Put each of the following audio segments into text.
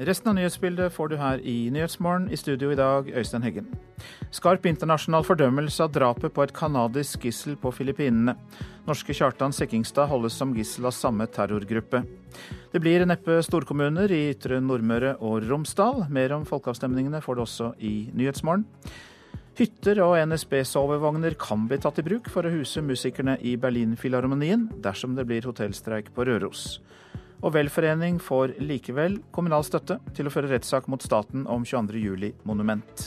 Resten av nyhetsbildet får du her i Nyhetsmorgen. I studio i dag, Øystein Heggen. Skarp internasjonal fordømmelse av drapet på et canadisk gissel på Filippinene. Norske Kjartan Sekkingstad holdes som gissel av samme terrorgruppe. Det blir neppe storkommuner i Ytre Nordmøre og Romsdal. Mer om folkeavstemningene får du også i Nyhetsmorgen. Hytter og NSB-sovevogner kan bli tatt i bruk for å huse musikerne i Berlinfilharmonien dersom det blir hotellstreik på Røros. Og velforening får likevel kommunal støtte til å føre rettssak mot staten om 22.07-monument.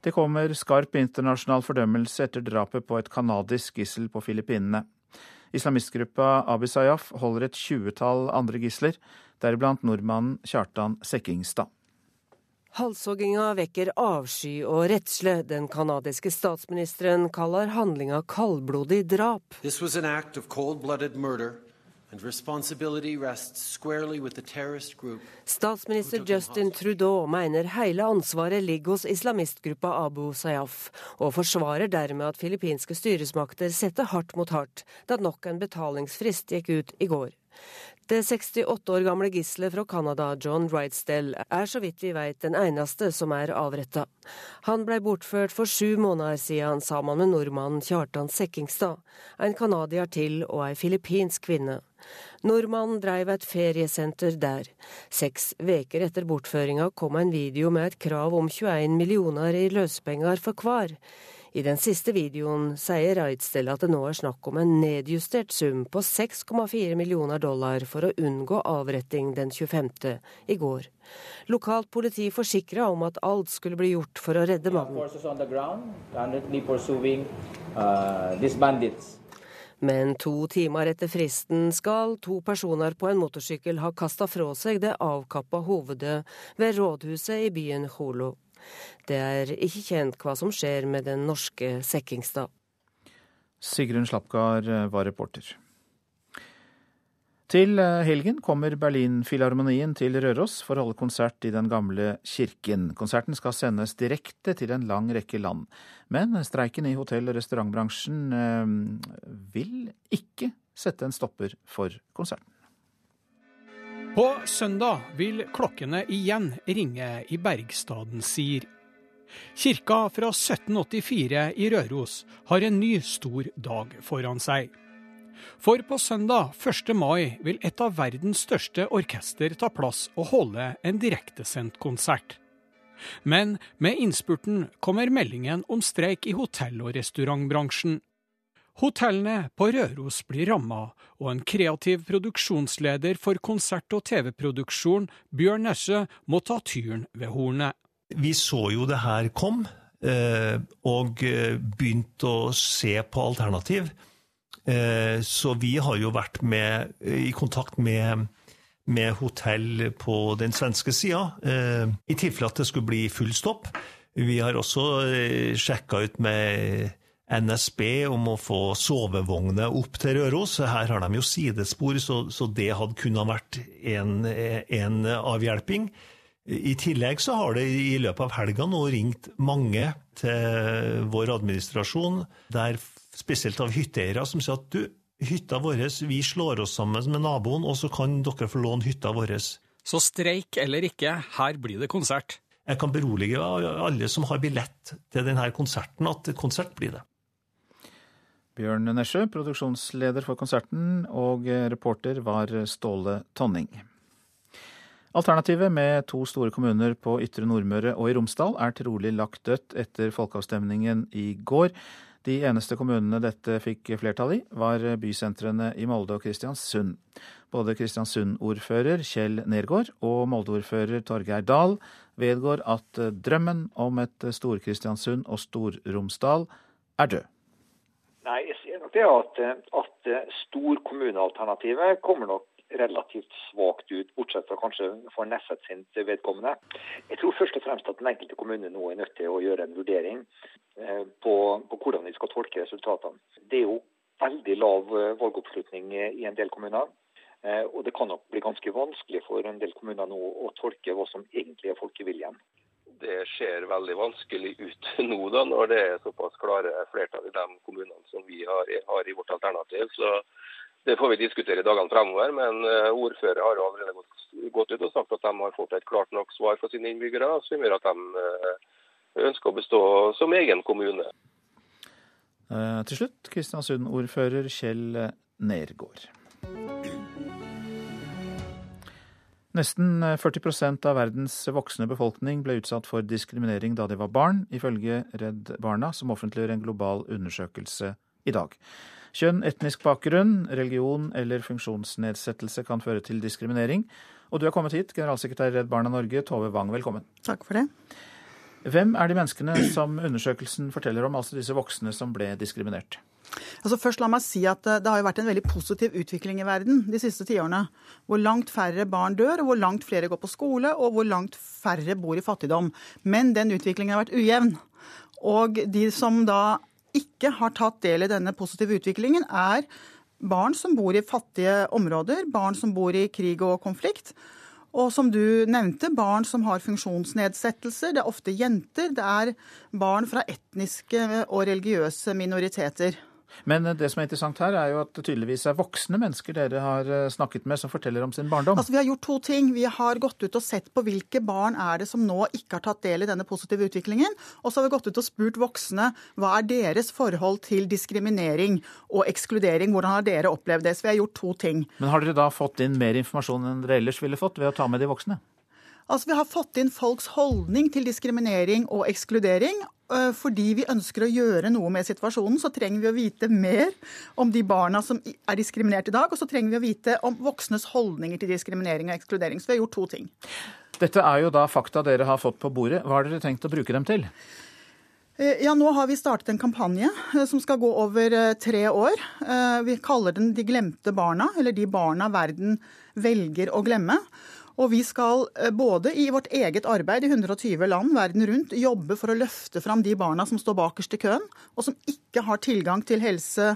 Det kommer skarp internasjonal fordømmelse etter drapet på et canadisk gissel på Filippinene. Islamistgruppa Abisayaf holder et tjuetall andre gisler, deriblant nordmannen Kjartan Sekkingstad. Halshogginga vekker avsky og redsle. Den canadiske statsministeren kaller handlinga kaldblodig drap. Statsminister Justin Trudeau mener hele ansvaret ligger hos islamistgruppa Abu Sayyaf, og forsvarer dermed at filippinske styresmakter setter hardt mot hardt da nok en betalingsfrist gikk ut i går. Det 68 år gamle gisselet fra Canada, John Wrightstell, er så vidt vi vet den eneste som er avretta. Han blei bortført for sju måneder siden sammen med nordmannen Kjartan Sekkingstad, en canadier til og ei filippinsk kvinne. Nordmannen dreiv et feriesenter der. Seks veker etter bortføringa kom en video med et krav om 21 millioner i løsepenger for hver. I den siste videoen sier Reitstell at det nå er snakk om en nedjustert sum på 6,4 millioner dollar for å unngå avretting den 25. i går. Lokalt politi forsikra om at alt skulle bli gjort for å redde mannen. Uh, Men to timer etter fristen skal to personer på en motorsykkel ha kasta fra seg det avkappa hovedet ved rådhuset i byen Holo. Det er ikke kjent hva som skjer med den norske Sekkingstad. Sigrun Slapgard eh, var reporter. Til eh, helgen kommer Berlinfilharmonien til Røros for å holde konsert i den gamle kirken. Konserten skal sendes direkte til en lang rekke land. Men streiken i hotell- og restaurantbransjen eh, vil ikke sette en stopper for konserten. På søndag vil klokkene igjen ringe i Bergstaden sier. Kirka fra 1784 i Røros har en ny stor dag foran seg. For på søndag 1. mai vil et av verdens største orkester ta plass og holde en direktesendt konsert. Men med innspurten kommer meldingen om streik i hotell- og restaurantbransjen. Hotellene på Røros blir ramma, og en kreativ produksjonsleder for konsert- og TV-produksjon, Bjørn Nesje, må ta tyren ved hornet. Vi så jo det her kom, eh, og eh, begynte å se på alternativ. Eh, så vi har jo vært med, i kontakt med, med hotell på den svenske sida, i tilfelle at det skulle bli full stopp. Vi har også sjekka ut med NSB om å få sovevogner opp til Røros. Her har de jo sidespor, så, så det hadde kunnet vært en, en, avhjelping. I tillegg så har det i løpet av helga nå ringt mange til vår administrasjon, der spesielt av hytteeiere, som sier at du, hytta vår, vi slår oss sammen med naboen, og så kan dere få låne hytta vår. Så streik eller ikke, her blir det konsert. Jeg kan berolige alle som har billett til denne konserten, at konsert blir det. Bjørn Nesjø, produksjonsleder for konserten, og reporter var Ståle Tonning. Alternativet med to store kommuner på Ytre Nordmøre og i Romsdal er trolig lagt dødt etter folkeavstemningen i går. De eneste kommunene dette fikk flertall i, var bysentrene i Molde og Kristiansund. Både Kristiansund-ordfører Kjell Nergård og Molde-ordfører Torgeir Dahl vedgår at drømmen om et Stor-Kristiansund og Stor-Romsdal er død. Nei, jeg sier nok det at, at storkommunealternativet kommer nok relativt svakt ut, bortsett fra kanskje for Nesset sin vedkommende. Jeg tror først og fremst at den enkelte kommune nå er nødt til å gjøre en vurdering eh, på, på hvordan de skal tolke resultatene. Det er jo veldig lav eh, valgoppslutning i en del kommuner. Og det kan nok bli ganske vanskelig for en del kommuner nå å tolke hva som egentlig er folkeviljen. Det ser veldig vanskelig ut nå, da, når det er såpass klare flertall i de kommunene som vi har, har i vårt alternativ. Så det får vi diskutere i dagene fremover. Men ordfører har allerede gått, gått, ut og sagt at de har fått et klart nok svar for sine innbyggere, som gjør at de ønsker å bestå som egen kommune. Eh, til slutt Kristiansund-ordfører Kjell Nergård. Nesten 40% av verdens voksne befolkning ble utsatt for diskriminering da de var barn, ifølge Redd Barna, som offentliggjør en global undersøkelse i dag. Kjønn, etnisk bakgrunn, religion eller funksjonsnedsettelse kan føre til diskriminering. Og du er kommet hit, generalsekretær i Redd Barna Norge, Tove Wang, velkommen. Takk for det. Hvem er de menneskene som undersøkelsen forteller om, altså disse voksne som ble diskriminert? Altså først la meg si at eh, Det har jo vært en veldig positiv utvikling i verden de siste tiårene. Hvor langt færre barn dør, og hvor langt flere går på skole, og hvor langt færre bor i fattigdom. Men den utviklingen har vært ujevn. Og de som da ikke har tatt del i denne positive utviklingen, er barn som bor i fattige områder, barn som bor i krig og konflikt. Og som du nevnte, barn som har funksjonsnedsettelser. Det er ofte jenter. Det er barn fra etniske og religiøse minoriteter. Men det som er interessant her, er jo at det tydeligvis er voksne mennesker dere har eh, snakket med, som forteller om sin barndom. Altså, Vi har gjort to ting. Vi har gått ut og sett på hvilke barn er det som nå ikke har tatt del i denne positive utviklingen. Og så har vi gått ut og spurt voksne hva er deres forhold til diskriminering og ekskludering. Hvordan har dere opplevd det? Så vi har gjort to ting. Men har dere da fått inn mer informasjon enn dere ellers ville fått ved å ta med de voksne? Altså, Vi har fått inn folks holdning til diskriminering og ekskludering. Øh, fordi vi ønsker å gjøre noe med situasjonen, så trenger vi å vite mer om de barna som er diskriminert i dag. Og så trenger vi å vite om voksnes holdninger til diskriminering og ekskludering. Så vi har gjort to ting. Dette er jo da fakta dere har fått på bordet. Hva har dere tenkt å bruke dem til? Eh, ja, Nå har vi startet en kampanje eh, som skal gå over eh, tre år. Vi kaller den De glemte barna, eller De barna verden velger å glemme. Og vi skal eh, både i vårt eget arbeid i 120 land verden rundt jobbe for å løfte fram de barna som står bakerst i køen, og som ikke har tilgang til helse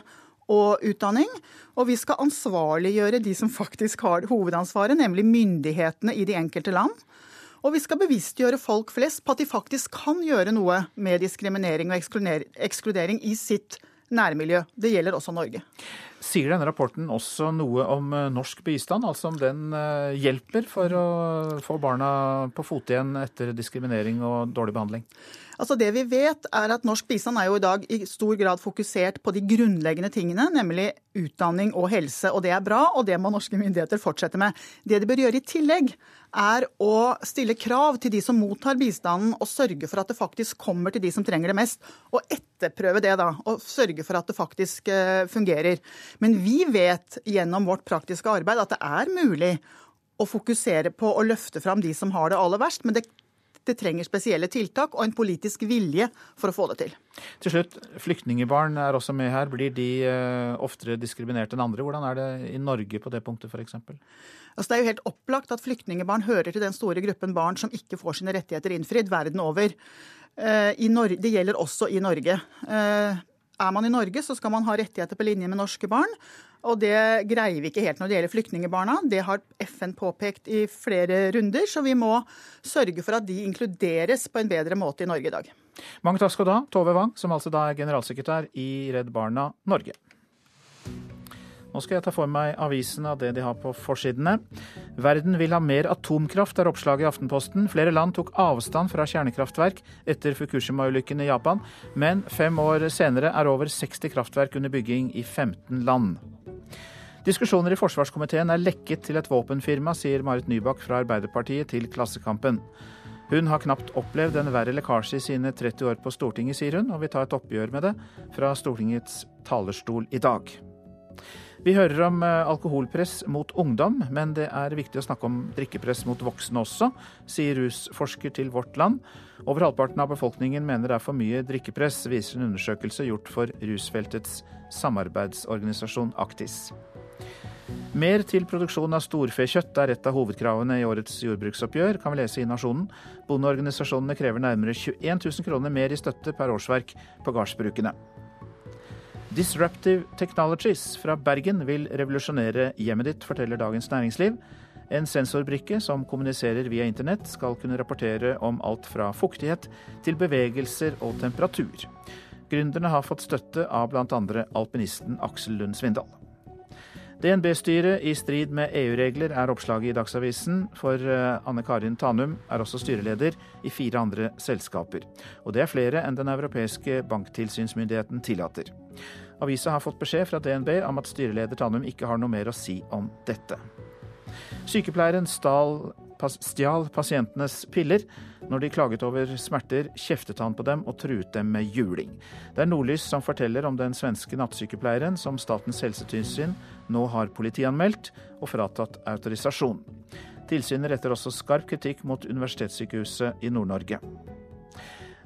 og utdanning. Og vi skal ansvarliggjøre de som faktisk har hovedansvaret, nemlig myndighetene i de enkelte land. Og vi skal bevisstgjøre folk flest på at de faktisk kan gjøre noe med diskriminering og ekskludering i sitt nærmiljø. Det gjelder også Norge. Sier denne rapporten også noe om eh, norsk bistand, altså om den eh, hjelper for å få barna på fote igjen etter diskriminering og dårlig behandling? Altså Det vi vet, er at norsk bistand er jo i dag i stor grad fokusert på de grunnleggende tingene, nemlig utdanning og helse. Og det er bra, og det må norske myndigheter fortsette med. Det de bør gjøre i tillegg, er å stille krav til de som mottar bistanden, og sørge for at det faktisk kommer til de som trenger det mest. Og etterprøve det, da. Og sørge for at det faktisk eh, fungerer. Men vi vet gjennom vårt praktiske arbeid at det er mulig å fokusere på å løfte fram de som har det aller verst. Men det det trenger spesielle tiltak og en politisk vilje for å få det til. Til slutt, Flyktningebarn er også med her. Blir de eh, oftere diskriminert enn andre? Hvordan er det i Norge på det punktet f.eks.? Altså, det er jo helt opplagt at flyktningebarn hører til den store gruppen barn som ikke får sine rettigheter innfridd verden over. Eh, det gjelder også i Norge. Eh, er man i Norge, så skal man ha rettigheter på linje med norske barn. Og det greier vi ikke helt når det gjelder flyktningebarna. Det har FN påpekt i flere runder, så vi må sørge for at de inkluderes på en bedre måte i Norge i dag. Mange takk skal du ha, Tove Wang, som altså da er generalsekretær i Redd Barna Norge. Nå skal jeg ta for meg avisen av det de har på forsidene. Verden vil ha mer atomkraft, er oppslaget i Aftenposten. Flere land tok avstand fra kjernekraftverk etter Fukushima-ulykken i Japan, men fem år senere er over 60 kraftverk under bygging i 15 land. Diskusjoner i forsvarskomiteen er lekket til et våpenfirma, sier Marit Nybakk fra Arbeiderpartiet til Klassekampen. Hun har knapt opplevd en verre lekkasje i sine 30 år på Stortinget, sier hun, og vil ta et oppgjør med det fra Stortingets talerstol i dag. Vi hører om eh, alkoholpress mot ungdom, men det er viktig å snakke om drikkepress mot voksne også, sier rusforsker til Vårt Land. Over halvparten av befolkningen mener det er for mye drikkepress, viser en undersøkelse gjort for rusfeltets samarbeidsorganisasjon Aktis. Mer til produksjon av storfekjøtt er et av hovedkravene i årets jordbruksoppgjør, kan vi lese i Nasjonen. Bondeorganisasjonene krever nærmere 21 000 kroner mer i støtte per årsverk på gardsbrukene. Disruptive Technologies fra Bergen vil revolusjonere hjemmet ditt, forteller Dagens Næringsliv. En sensorbrikke som kommuniserer via internett, skal kunne rapportere om alt fra fuktighet til bevegelser og temperatur. Gründerne har fått støtte av bl.a. alpinisten Aksel Lund Svindal. DNB-styret i strid med EU-regler er oppslaget i Dagsavisen, for eh, Anne Karin Tanum er også styreleder i fire andre selskaper. Og det er flere enn den europeiske banktilsynsmyndigheten tillater. Avisa har fått beskjed fra DNB om at styreleder Tanum ikke har noe mer å si om dette. Sykepleieren stjal pasientenes piller. Når de klaget over smerter, kjeftet han på dem og truet dem med juling. Det er Nordlys som forteller om den svenske nattsykepleieren som Statens helsetilsyn nå har politianmeldt og fratatt autorisasjon. Tilsynet retter også skarp kritikk mot Universitetssykehuset i Nord-Norge.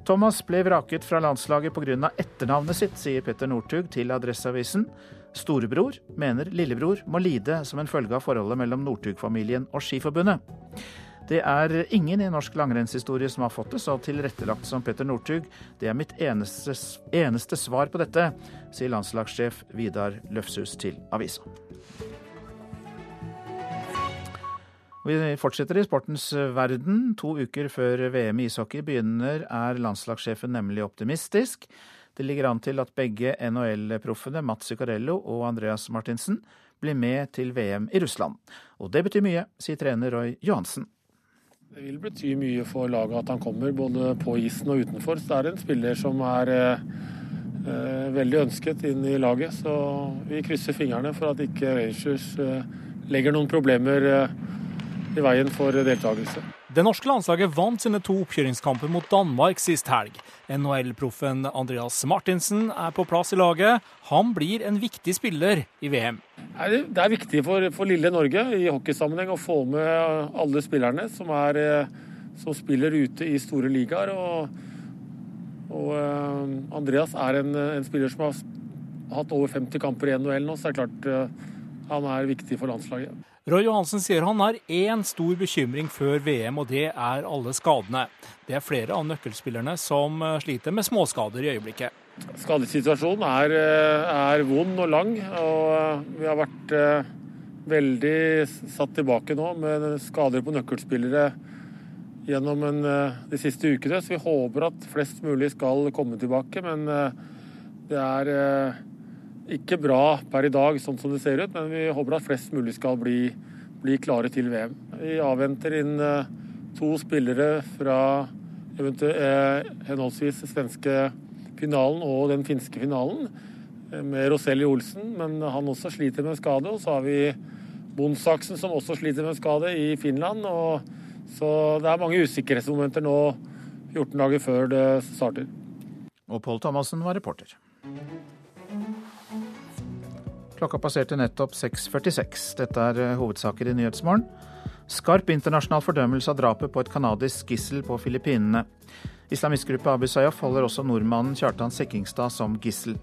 Thomas ble vraket fra landslaget pga. etternavnet sitt, sier Petter Northug til Adresseavisen. Storebror mener lillebror må lide som en følge av forholdet mellom Northug-familien og Skiforbundet. Det er ingen i norsk langrennshistorie som har fått det så tilrettelagt som Petter Northug. Det er mitt eneste, eneste svar på dette, sier landslagssjef Vidar Løfshus til avisa. Vi fortsetter i sportens verden. To uker før VM i ishockey begynner, er landslagssjefen nemlig optimistisk. Det ligger an til at begge NHL-proffene Mats Zuccarello og Andreas Martinsen blir med til VM i Russland. Og det betyr mye, sier trener Roy Johansen. Det vil bety mye for laget at han kommer, både på isen og utenfor. Så det er en spiller som er eh, eh, veldig ønsket inn i laget. Så vi krysser fingrene for at ikke Rangers eh, legger noen problemer eh, i veien for deltakelse. Det norske landslaget vant sine to oppkjøringskamper mot Danmark sist helg. NHL-proffen Andreas Martinsen er på plass i laget. Han blir en viktig spiller i VM. Det er viktig for, for lille Norge i hockeysammenheng å få med alle spillerne som, er, som spiller ute i store ligaer. Og, og uh, Andreas er en, en, spiller som har hatt over 50 kamper i NHL nå, så det er klart uh, han er viktig for landslaget. Roy Johansen sier han har én stor bekymring før VM, og det er alle skadene. Det er flere av nøkkelspillerne som eh, sliter med småskader i øyeblikket. Skadesituasjonen er, eh, er vond og lang, og eh, vi har vært veldig satt tilbake nå med skader på nøkkelspillere gjennom en, de siste ukene. Så vi håper at flest mulig skal komme tilbake, men det er ikke bra per i dag, sånn som det ser ut, men vi håper at flest mulig skal bli, bli klare til VM. Vi avventer inn eh, to spillere fra henholdsvis henholdsvis svenske finalen og den finske finalen, eh, med Roselli Olsen, men han også sliter med skade. Og så har vi Bonsaksen som også sliter med skade i Finland. Og, så det er mange usikkerhetsmomenter nå 14 dager før det starter. Og Pål Thomassen var reporter. Klokka passerte nettopp 6.46. Dette er eh, hovedsaker i Nyhetsmorgen. Skarp internasjonal fordømmelse av drapet på et canadisk gissel på Filippinene. Islamistgruppa Abu Sayyaf holder også nordmannen Kjartan Sekkingstad som gissel.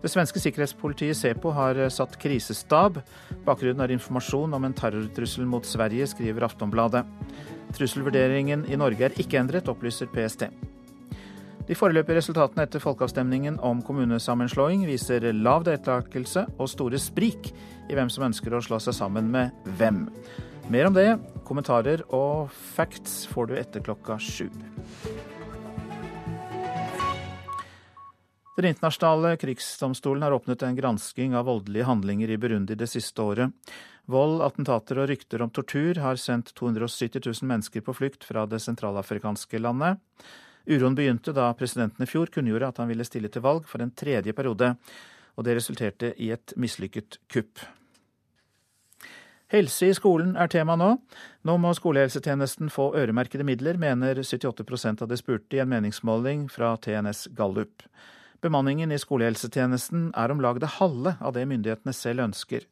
Det svenske sikkerhetspolitiet Sepo har eh, satt krisestab. Bakgrunnen er informasjon om en terrortrussel mot Sverige, skriver Aftonbladet. Trusselvurderingen i Norge er ikke endret, opplyser PST. De foreløpige resultatene etter folkeavstemningen om kommunesammenslåing viser lav deltakelse og store sprik i hvem som ønsker å slå seg sammen med hvem. Mer om det, kommentarer og facts får du etter klokka sju. Den internasjonale krigsdomstolen har åpnet en gransking av voldelige handlinger i Burundi det siste året. Vold, attentater og rykter om tortur har sendt 270 000 mennesker på flukt fra det sentralafrikanske landet. Uroen begynte da presidenten i fjor kunngjorde at han ville stille til valg for en tredje periode, og det resulterte i et mislykket kupp. Helse i skolen er tema nå. Nå må skolehelsetjenesten få øremerkede midler, mener 78% av de spurte i en meningsmåling fra TNS Gallup. Bemanningen i skolehelsetjenesten er om lag det halve av det myndighetene selv ønsker.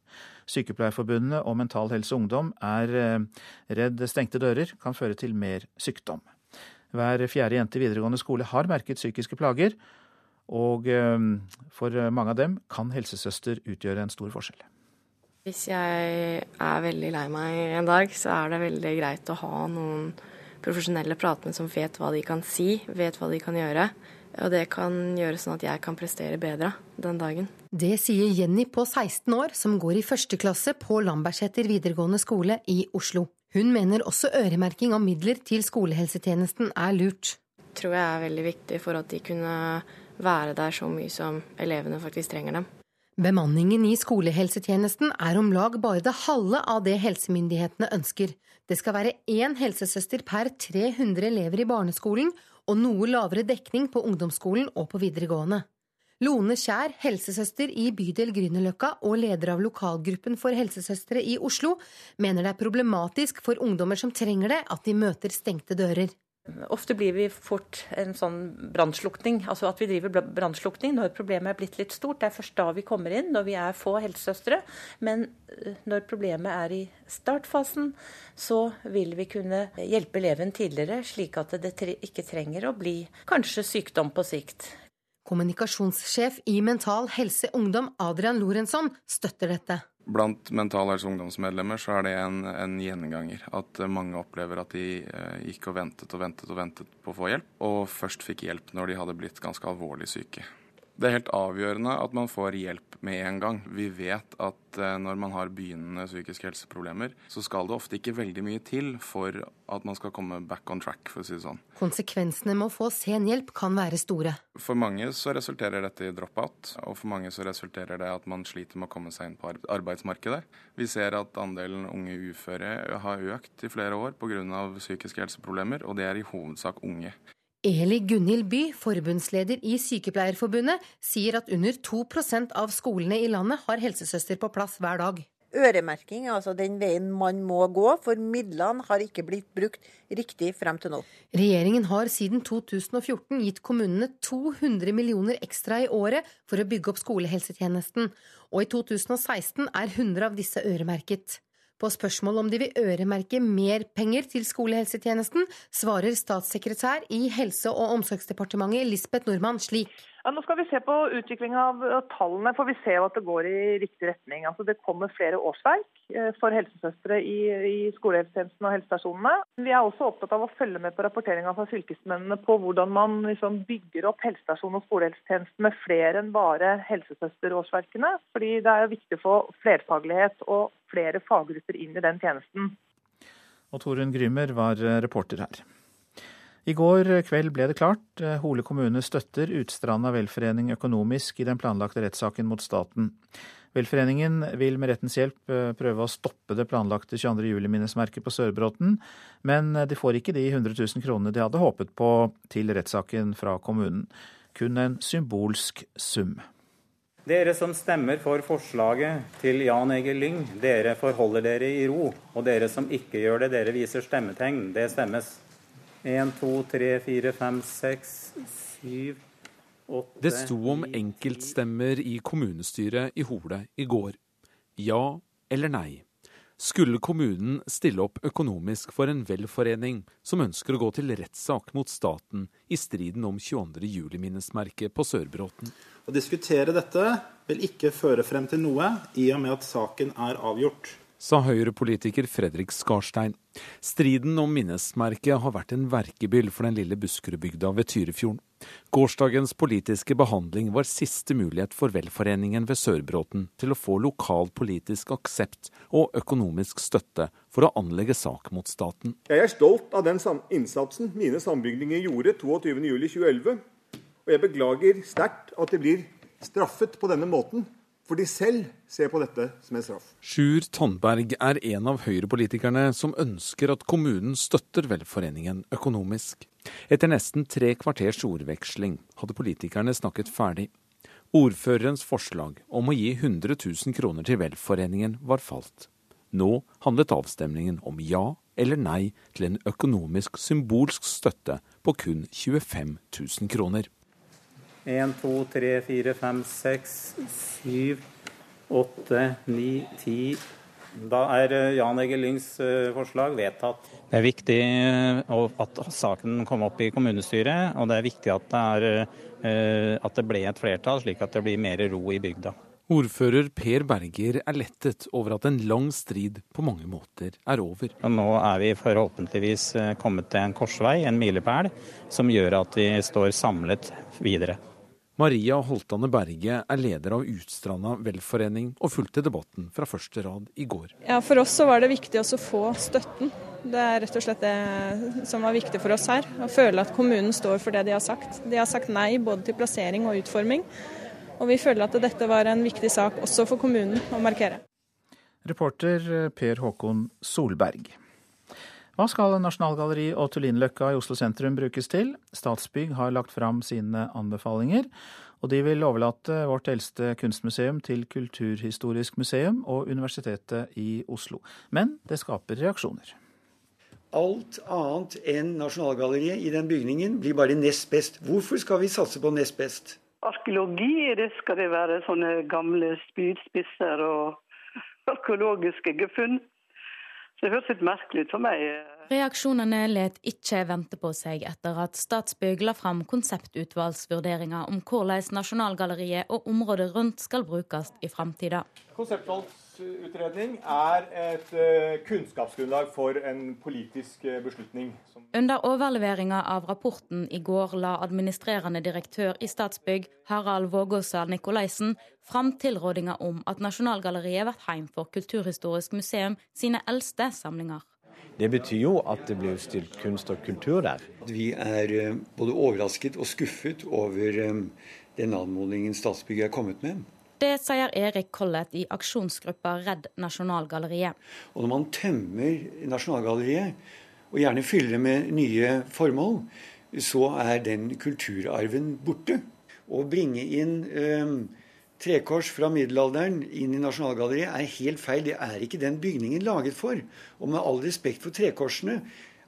Sykepleierforbundet og Mental Helse Ungdom er eh, redd stengte dører kan føre til mer sykdom. Hver fjerde jente i videregående skole har merket psykiske plager, og eh, for mange av dem kan helsesøster utgjøre en stor forskjell. Hvis jeg er veldig lei meg en dag, så er det veldig greit å ha noen profesjonelle pratende som vet hva de kan si, vet hva de kan gjøre. Og det kan gjøre sånn at jeg kan prestere bedre den dagen. Det sier Jenny på 16 år, som går i første klasse på Lambertseter videregående skole i Oslo. Hun mener også øremerking av midler til skolehelsetjenesten er lurt. Tror jeg er veldig viktig for at de kunne være der så mye som elevene faktisk trenger dem. Bemanningen i skolehelsetjenesten er om lag bare det halve av det helsemyndighetene ønsker. Det skal være én helsesøster per 300 elever i barneskolen, og noe lavere dekning på ungdomsskolen og på videregående. Lone Kjær, helsesøster i bydel Grünerløkka og leder av lokalgruppen for helsesøstre i Oslo, mener det er problematisk for ungdommer som trenger det, at de møter stengte dører. Ofte blir vi fort en sånn brannslukning, altså at vi driver brannslukning når problemet er blitt litt stort. Det er først da vi kommer inn, når vi er få helsesøstre. Men eh, når problemet er i startfasen, så vil vi kunne hjelpe eleven tidligere, slik at det ikke trenger å bli kanskje sykdom på sikt. Kommunikasjonssjef i Mental Helse Ungdom, Adrian Lorenzon, støtter dette. Blant Mental Helse Ungdomsmedlemmer så er det en, en gjenganger. At mange opplever at de eh, gikk og ventet og ventet og ventet på å få hjelp, og først fikk hjelp når de hadde blitt ganske alvorlig syke. Det er helt avgjørende at man får hjelp med en gang. Vi vet at eh, når man har begynnende psykiske helseproblemer, så skal det ofte ikke veldig mye til for at man skal komme back on track, for å si det sånn. Konsekvensene med å få sen hjelp kan være store. For mange så resulterer dette i drop-out, og for mange så resulterer det at man sliter med å komme seg inn på arbeidsmarkedet. Vi ser at andelen unge uføre har økt i flere år pga. psykiske helseproblemer, og det er i hovedsak unge. Eli Gunhild By, forbundsleder i Sykepleierforbundet, sier at under 2% av skolene i landet har helsesøster på plass hver dag. Øremerking er altså den veien man må gå, for midlene har ikke blitt brukt riktig frem til nå. Regjeringen har siden 2014 gitt kommunene 200 millioner ekstra i året for å bygge opp skolehelsetjenesten, og i 2016 er 100 av disse øremerket. På spørsmål om de vil øremerke mer penger til skolehelsetjenesten, svarer statssekretær i Helse- og omsorgsdepartementet Lisbeth Nordmann slik. Ja, nå skal vi se på utviklinga av tallene, for vi ser at det går i riktig retning. Altså, det kommer flere årsverk eh, for helsesøstre i, i skolehelsetjenesten og helsestasjonene. Vi er også opptatt av å følge med på rapporteringa fra fylkesmennene på hvordan man liksom bygger opp helsestasjon og skolehelsetjenesten med flere enn bare helsesøsterårsverkene. Fordi det er jo viktig å få flerfaglighet og flere faggrupper inn i den tjenesten. Og Torunn Grymer var reporter her. I går kveld ble det klart. Hole kommune støtter Utstranda velforening økonomisk i den planlagte rettssaken mot staten. Velforeningen vil med rettens hjelp eh, prøve å stoppe det planlagte 22. juli-minnesmerket på Sørbråten, men de får ikke de 100 000 kronene de hadde håpet på til rettssaken fra kommunen. Kun en symbolsk sum. Dere som stemmer for forslaget til Jan Egil Lyng, dere forholder dere i ro. Og dere som ikke gjør det, dere viser stemmetegn. Det stemmes. 1, 2, 3, 4, 5, 6, 7, 8 Det sto om enkeltstemmer i kommunestyret i Hole i går. Ja eller nei. Skulle kommunen stille opp økonomisk for en velforening som ønsker å gå til rettssak mot staten i striden om 22. juli-minnesmerket på Sørbråten? Å diskutere dette vil ikke føre frem til noe, i og med at saken er avgjort sa Høyre-politiker Fredrik Skarstein. Striden om minnesmerket har vært en verkebyll for den lille Buskerudbygda ved Tyrifjorden. Gårsdagens politiske behandling var siste mulighet for velforeningen ved Sørbråten til å få lokal politisk aksept og økonomisk støtte for å anlegge sak mot staten. Jeg er stolt av den innsatsen mine sambygdinger gjorde 22.07.2011, og jeg beklager sterkt at de blir straffet på denne måten for de selv ser på dette som en straff. Sjur Tandberg er en av Høyre-politikerne som ønsker at kommunen støtter velforeningen økonomisk. Etter nesten tre kvarters ordveksling hadde politikerne snakket ferdig. Ordførerens forslag om å gi 100 000 kroner til velforeningen var falt. Nå handlet avstemningen om ja eller nei til en økonomisk symbolsk støtte på kun 25 000 kroner. 1, 2, 3, 4, 5, 6, 7, 8, 9, 10 Da er eh, Jan Egil Lyngs eh, forslag vedtatt. Det er viktig eh, at saken kom opp i kommunestyret, og det er viktig at det, er, at det ble et flertall, slik at det blir mer ro i bygda. Ordfører Per Berger er lettet over at en lang strid på mange måter er over. Og nå er vi forhåpentligvis kommet til en korsvei, en milepæl, som gjør at vi står samlet videre. Maria Holtane Berge er leder av Utstranda velforening og fulgte debatten fra første rad i går. Ja, For oss så var det viktig å få støtten. Det er rett og slett det som var viktig for oss her. Å føle at kommunen står for det de har sagt. De har sagt nei både til plassering og utforming. Og vi føler at dette var en viktig sak også for kommunen å markere. Reporter Per Håkon Solberg. Hva skal Nasjonalgalleri og Tullinløkka i Oslo sentrum brukes til? Statsbygg har lagt fram sine anbefalinger, og de vil overlate vårt eldste kunstmuseum til Kulturhistorisk museum og Universitetet i Oslo. Men det skaper reaksjoner. Alt annet enn Nasjonalgalleriet i den bygningen blir bare nest best. Hvorfor skal vi satse på nest best? Arkeologi, det skal det være sånne gamle spydspisser og arkeologiske gefunn. Det høres litt merkelig ut for meg. Reaksjonene let ikke vente på seg etter at Statsbygg la fram konseptutvalgsvurderinger om hvordan Nasjonalgalleriet og området rundt skal brukes i framtida. Konseptvalgsutredning er et eh, kunnskapsgrunnlag for en politisk eh, beslutning. Under overleveringa av rapporten i går la administrerende direktør i Statsbygg, Harald Vågåsa Nikolaisen, fram tilrådinga om at Nasjonalgalleriet blir heim for Kulturhistorisk museum sine eldste samlinger. Det betyr jo at det blir stilt kunst og kultur der. Vi er eh, både overrasket og skuffet over den anmodningen Statsbygg er kommet med. Det sier Erik Collett i aksjonsgruppa Redd Nasjonalgalleriet. Og når man tømmer Nasjonalgalleriet, og gjerne fyller det med nye formål, så er den kulturarven borte. Å bringe inn eh, trekors fra middelalderen inn i Nasjonalgalleriet er helt feil. Det er ikke den bygningen laget for. Og med all respekt for trekorsene,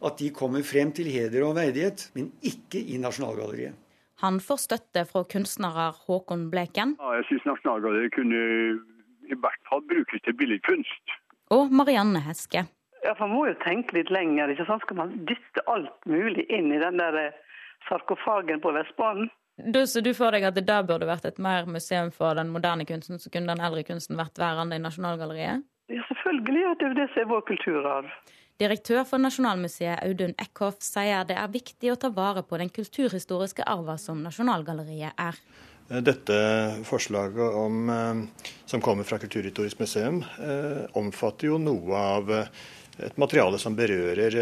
at de kommer frem til heder og verdighet, men ikke i Nasjonalgalleriet. Han får støtte fra kunstnere Håkon Bleken. Ja, jeg syns Nasjonalgalleriet kunne i hvert fall brukes til billedkunst. Og Marianne Heske. Ja, for Man må jo tenke litt lenger. ikke sant? Skal man dytte alt mulig inn i den der sarkofagen på Vestbanen? Du, så du får deg at det da burde vært et mer museum for den moderne kunsten, så kunne den eldre kunsten vært værende i Nasjonalgalleriet? Ja, selvfølgelig. Ja, det er jo det som er vår kulturarv. Direktør for Nasjonalmuseet Audun Eckhoff sier det er viktig å ta vare på den kulturhistoriske arven som Nasjonalgalleriet er. Dette forslaget om, som kommer fra Kulturhistorisk museum, omfatter jo noe av et materiale som berører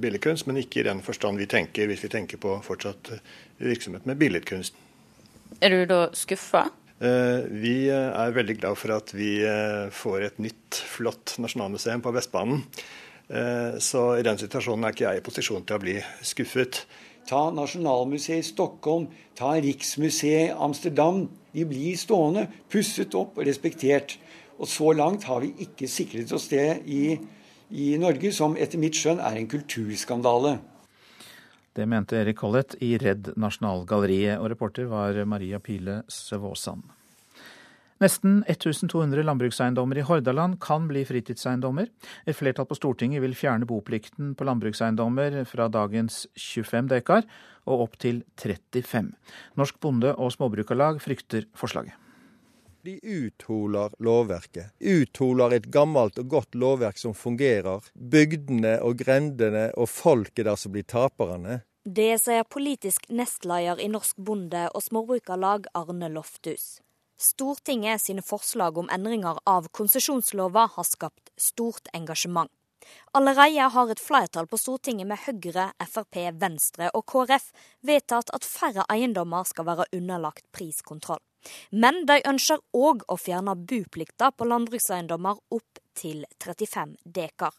billedkunst, men ikke i den forstand vi tenker hvis vi tenker på fortsatt virksomhet med billedkunst. Er du da skuffa? Vi er veldig glad for at vi får et nytt, flott nasjonalmuseum på Vestbanen. Så i den situasjonen er ikke jeg i posisjon til å bli skuffet. Ta Nasjonalmuseet i Stockholm, ta Riksmuseet i Amsterdam. De blir stående, pusset opp og respektert. Og så langt har vi ikke sikret oss det i, i Norge, som etter mitt skjønn er en kulturskandale. Det mente Erik Collett i Redd Nasjonalgalleriet, og reporter var Maria Pile Søvåsand. Nesten 1200 landbrukseiendommer i Hordaland kan bli fritidseiendommer. Et flertall på Stortinget vil fjerne boplikten på landbrukseiendommer fra dagens 25 dekar og opp til 35. Norsk Bonde- og Småbrukarlag frykter forslaget. De utholer lovverket. Utholer et gammelt og godt lovverk som fungerer. Bygdene og grendene og folket der som blir taperne. Det sier politisk nestleder i Norsk Bonde- og Småbrukarlag Arne Lofthus. Stortinget sine forslag om endringer av konsesjonslova har skapt stort engasjement. Allerede har et flertall på Stortinget med Høyre, Frp, Venstre og KrF vedtatt at færre eiendommer skal være underlagt priskontroll. Men de ønsker òg å fjerne buplikta på landbrukseiendommer opp til 35 dekar.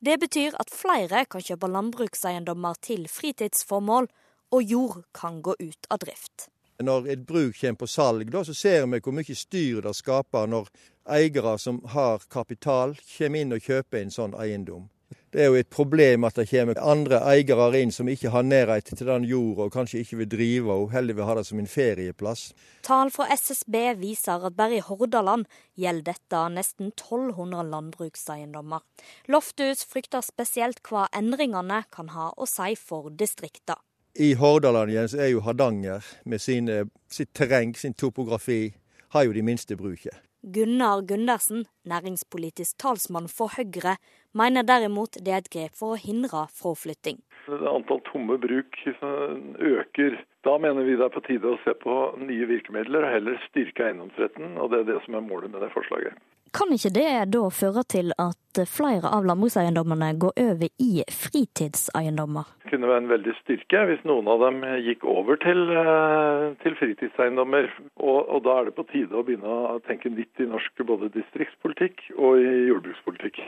Det betyr at flere kan kjøpe landbrukseiendommer til fritidsformål, og jord kan gå ut av drift. Når et bruk kommer på salg, da, så ser vi hvor mye styr det skaper når eiere som har kapital, kommer inn og kjøper en sånn eiendom. Det er jo et problem at det kommer andre eiere inn som ikke har nærhet til den jorda og kanskje ikke vil drive og heller vil ha det som en ferieplass. Tall fra SSB viser at bare i Hordaland gjelder dette nesten 1200 landbrukseiendommer. Lofthus frykter spesielt hva endringene kan ha å si for distriktene. I Hordaland igjen så er jo Hardanger med sine, sitt terreng, sin topografi, har jo de minste bruket. Gunnar Gundersen, næringspolitisk talsmann for Høyre, mener derimot det er et grep for å hindre fraflytting. Antall tomme bruk øker. Da mener vi det er på tide å se på nye virkemidler og heller styrke eiendomsretten, og det er det som er målet med det forslaget. Kan ikke det da føre til at flere av landbrukseiendommene går over i fritidseiendommer? Det kunne være en veldig styrke hvis noen av dem gikk over til, eh, til fritidseiendommer. Og, og, da er det på tide å begynne å tenke nytt i norsk både distriktspolitikk og i jordbrukspolitikk.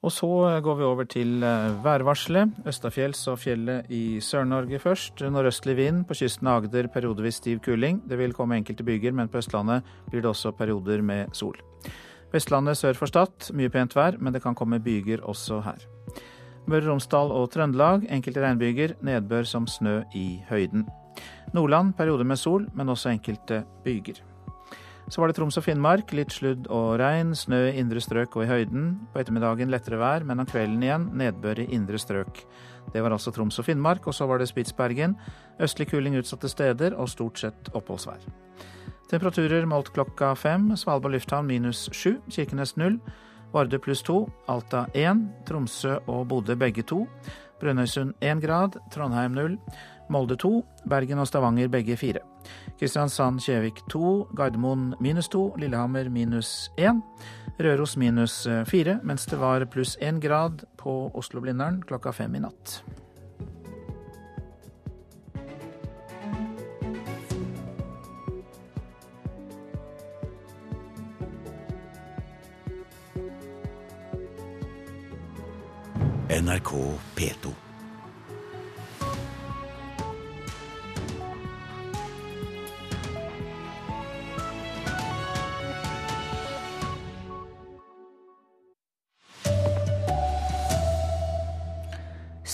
Og så går vi over til eh, værvarselet. Østafjells og fjellet i Sør-Norge først. Nordøstlig vind, på kysten av Agder periodevis stiv kuling. Det vil komme enkelte byger, men på Østlandet blir det også perioder med sol. Vestlandet sør for Stad mye pent vær, men det kan komme byger også her. Møre og Romsdal og Trøndelag enkelte regnbyger, nedbør som snø i høyden. Nordland perioder med sol, men også enkelte byger. Så var det Troms og Finnmark. Litt sludd og regn. Snø i indre strøk og i høyden. På ettermiddagen lettere vær, men om kvelden igjen nedbør i indre strøk. Det var altså Troms og Finnmark. Og så var det Spitsbergen. Østlig kuling utsatte steder og stort sett oppholdsvær. Temperaturer målt klokka fem. Svalbard lufthavn minus sju. Kirkenes null. Vardø pluss to. Alta én. Tromsø og Bodø begge to. Brønnøysund én grad. Trondheim null. Molde to. Bergen og Stavanger begge fire. Kristiansand-Kjevik 2, Gardermoen minus 2, Lillehammer minus 1, Røros minus 4, eh, mens det var pluss 1 grad på Oslo-Blindern klokka fem i natt. NRK P2.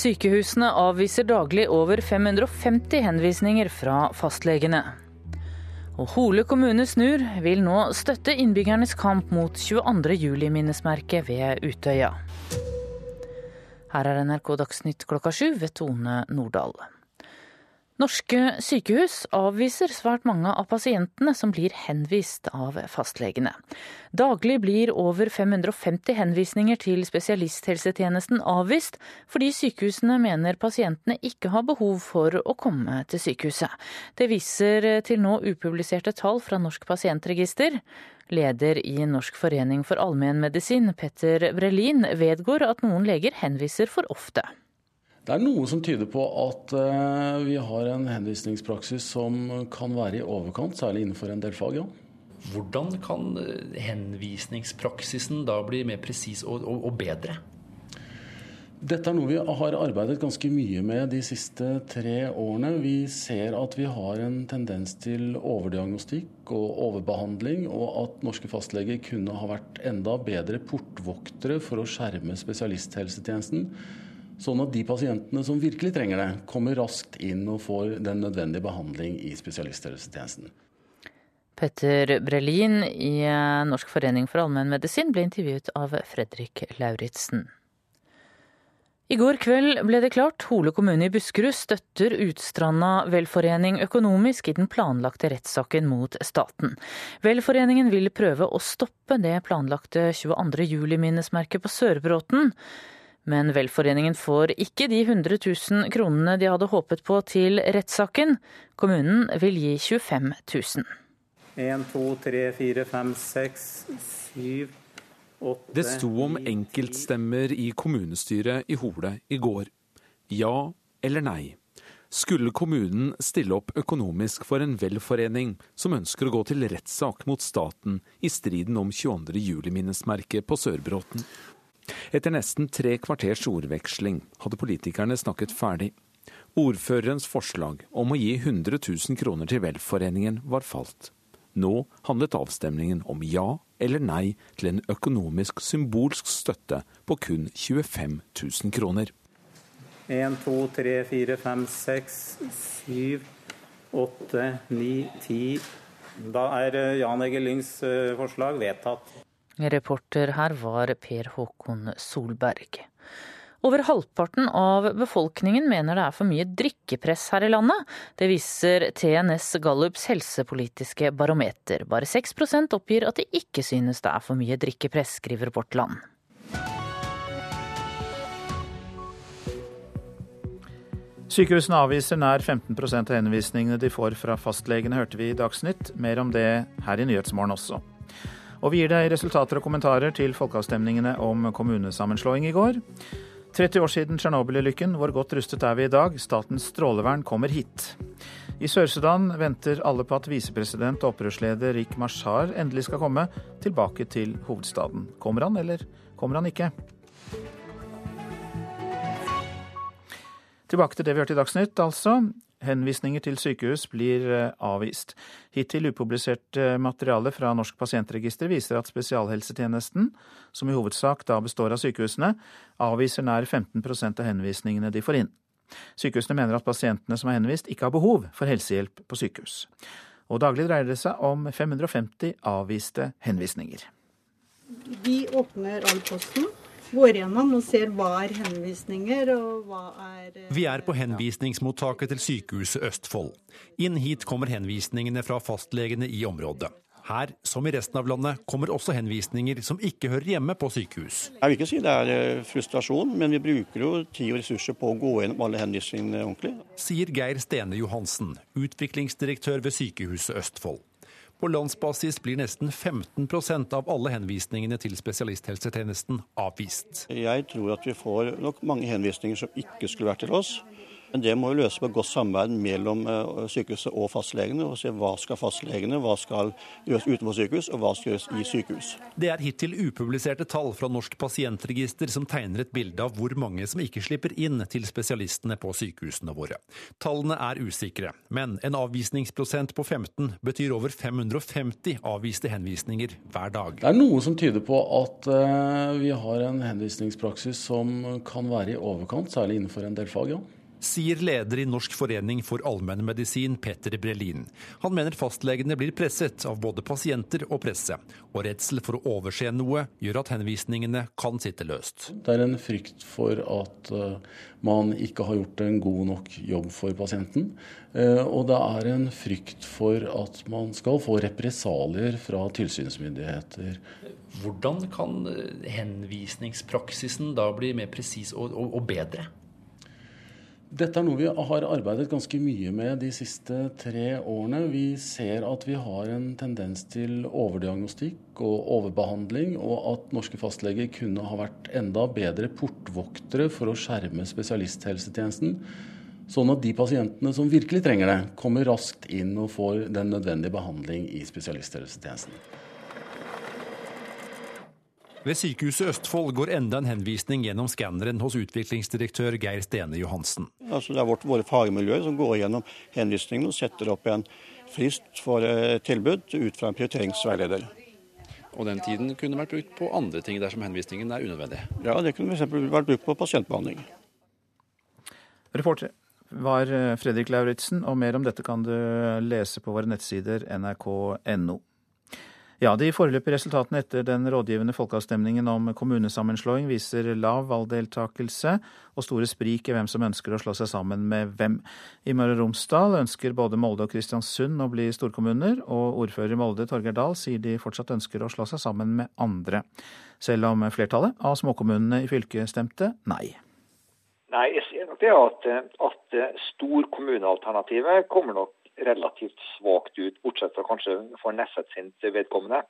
Sykehusene avviser daglig over 550 henvisninger fra fastlegene. Og Hole kommune snur, vil nå støtte innbyggernes kamp mot 22. juli-minnesmerket ved Utøya. Her er NRK Dagsnytt klokka sju ved Tone Nordahl. Norske sykehus avviser svært mange av pasientene som blir henvist av fastlegene. Daglig blir over 550 henvisninger til spesialisthelsetjenesten avvist, fordi sykehusene mener pasientene ikke har behov for å komme til sykehuset. Det viser til nå upubliserte tall fra Norsk pasientregister. Leder i Norsk forening for allmennmedisin, Petter Brelin, vedgår at noen leger henviser for ofte. Det er noe som tyder på at uh, vi har en henvisningspraksis som kan være i overkant, særlig innenfor en del fag. ja. Hvordan kan eh, henvisningspraksisen da bli mer presis og, og, og, bedre? Dette er noe vi har arbeidet ganske mye med de siste tre årene. Vi ser at vi har en tendens til overdiagnostikk og overbehandling, og at norske fastleger kunne ha vært enda bedre portvoktere for å skjerme spesialisthelsetjenesten Sånn at de pasientene som virkelig trenger det, kommer raskt inn og får den nødvendige behandling i spesialisthelsetjenesten. Petter Brelin i Norsk forening for allmennmedisin ble intervjuet av Fredrik Lauritzen. I går kveld ble det klart Hole kommune i Buskerud støtter Utstranda velforening økonomisk i den planlagte rettssaken mot staten. Velforeningen vil prøve å stoppe det planlagte 22. juli-minnesmerket på Sørbråten. Men velforeningen får ikke de 100 000 kronene de hadde håpet på til rettssaken. Kommunen vil gi 25 000. 1, 2, 3, 4, 5, 6, 7, 8 Det sto om enkeltstemmer i kommunestyret i Hole i går. Ja eller nei. Skulle kommunen stille opp økonomisk for en velforening som ønsker å gå til rettssak mot staten i striden om 22. juli-minnesmerket på Sørbråten? Etter nesten tre kvarters ordveksling hadde politikerne snakket ferdig. Ordførerens forslag om å gi 100 000 kroner til velforeningen var falt. Nå handlet avstemningen om ja eller nei til en økonomisk symbolsk støtte på kun 25 000 kroner. 1, 2, 3, 4, 5, 6, 7, 8, 9, 10 Da er eh, Jan Egil Lyngs eh, forslag vedtatt. Reporter her var Per Håkon Solberg. Over halvparten av befolkningen mener det er for mye drikkepress her i landet. Det viser TNS Gallups helsepolitiske barometer. Bare 6% oppgir at de ikke synes det er for mye drikkepress, skriver Vårt Land. Sykehusene avviser nær 15 av henvisningene de får fra fastlegene, hørte vi i Dagsnytt. Mer om det her i Nyhetsmorgen også. Og vi gir deg resultater og kommentarer til folkeavstemningene om kommunesammenslåing i går. 30 år siden Tsjernobyl-ulykken, hvor godt rustet er vi i dag? Statens strålevern kommer hit. I Sør-Sudan venter alle på at visepresident og opprørsleder Rik Mashar endelig skal komme tilbake til hovedstaden. Kommer han, eller kommer han ikke? Tilbake til det vi hørte i Dagsnytt, altså. Henvisninger til sykehus blir eh, avvist. Hittil upublisert eh, materiale fra Norsk pasientregister viser at spesialhelsetjenesten, som i hovedsak da består av sykehusene, avviser nær 15% av henvisningene de får inn. Sykehusene mener at pasientene som er henvist, ikke har behov for helsehjelp på sykehus. Og daglig dreier det seg om 550 avviste henvisninger. Vi åpner all posten går gjennom og ser hva er henvisninger og hva er Vi er på henvisningsmottaket til Sykehuset Østfold. Inn hit kommer henvisningene fra fastlegene i området. Her, som i resten av landet, kommer også henvisninger som ikke hører hjemme på sykehus. Jeg vil ikke si det er eh, frustrasjon, men vi bruker jo tid og ressurser på å gå gjennom alle henvisningene ordentlig. Sier Geir Stene Johansen, utviklingsdirektør ved Sykehuset Østfold. På landsbasis blir nesten 15% av alle henvisningene til spesialisthelsetjenesten avvist. Jeg tror at vi får nok mange henvisninger som ikke skulle vært til oss. Men det må jo løses på godt samarbeid mellom eh, sykehuset og fastlegene. og se Hva skal fastlegene, hva skal gjøres utenfor sykehus, og hva skal gjøres i sykehus. Det er hittil upubliserte tall fra Norsk pasientregister som tegner et bilde av hvor mange som ikke slipper inn til spesialistene på sykehusene våre. Tallene er usikre, men en avvisningsprosent på 15 betyr over 550 avviste henvisninger hver dag. Det er noe som tyder på at uh, vi har en henvisningspraksis som kan være i overkant, særlig innenfor en del fag. ja sier leder i Norsk forening for allmennmedisin, Petter Brelin. Han mener fastlegene blir presset av både pasienter og presse, og redsel for å overse noe gjør at henvisningene kan sitte løst. Det er en frykt for at eh, man ikke har gjort en god nok jobb for pasienten. Eh, og det er en frykt for at man skal få represalier fra tilsynsmyndigheter. Hvordan kan eh, henvisningspraksisen da bli mer presis og, og, og bedre? Dette er noe vi har arbeidet ganske mye med de siste tre årene. Vi ser at vi har en tendens til overdiagnostikk og overbehandling, og at norske fastleger kunne ha vært enda bedre portvoktere for å skjerme spesialisthelsetjenesten. Sånn at de pasientene som virkelig trenger det, kommer raskt inn og får den nødvendige behandling i spesialisthelsetjenesten. Ved Sykehuset Østfold går enda en henvisning gjennom skanneren hos utviklingsdirektør Geir Stene Johansen. Altså det er vårt, våre fagmiljøer som går gjennom henvisningen og setter opp en frist for eh, tilbud ut fra en prioriteringsveileder. Og den tiden kunne vært brukt på andre ting dersom henvisningen er unødvendig? Ja, det kunne f.eks. vært brukt på pasientbehandling. Reporter var eh, Fredrik Lauritzen, og mer om dette kan du lese på våre nettsider nrk.no. Ja, De foreløpige resultatene etter den rådgivende folkeavstemningen om kommunesammenslåing viser lav valgdeltakelse og store sprik i hvem som ønsker å slå seg sammen med hvem. I Møre og Romsdal ønsker både Molde og Kristiansund å bli storkommuner, og ordfører i Molde, Torgeir Dahl, sier de fortsatt ønsker å slå seg sammen med andre. Selv om flertallet av småkommunene i fylket stemte nei. Nei, jeg sier nok det at, at storkommunealternativet kommer nok relativt svakt ut, bortsett fra kanskje for Nesset sin vedkommende.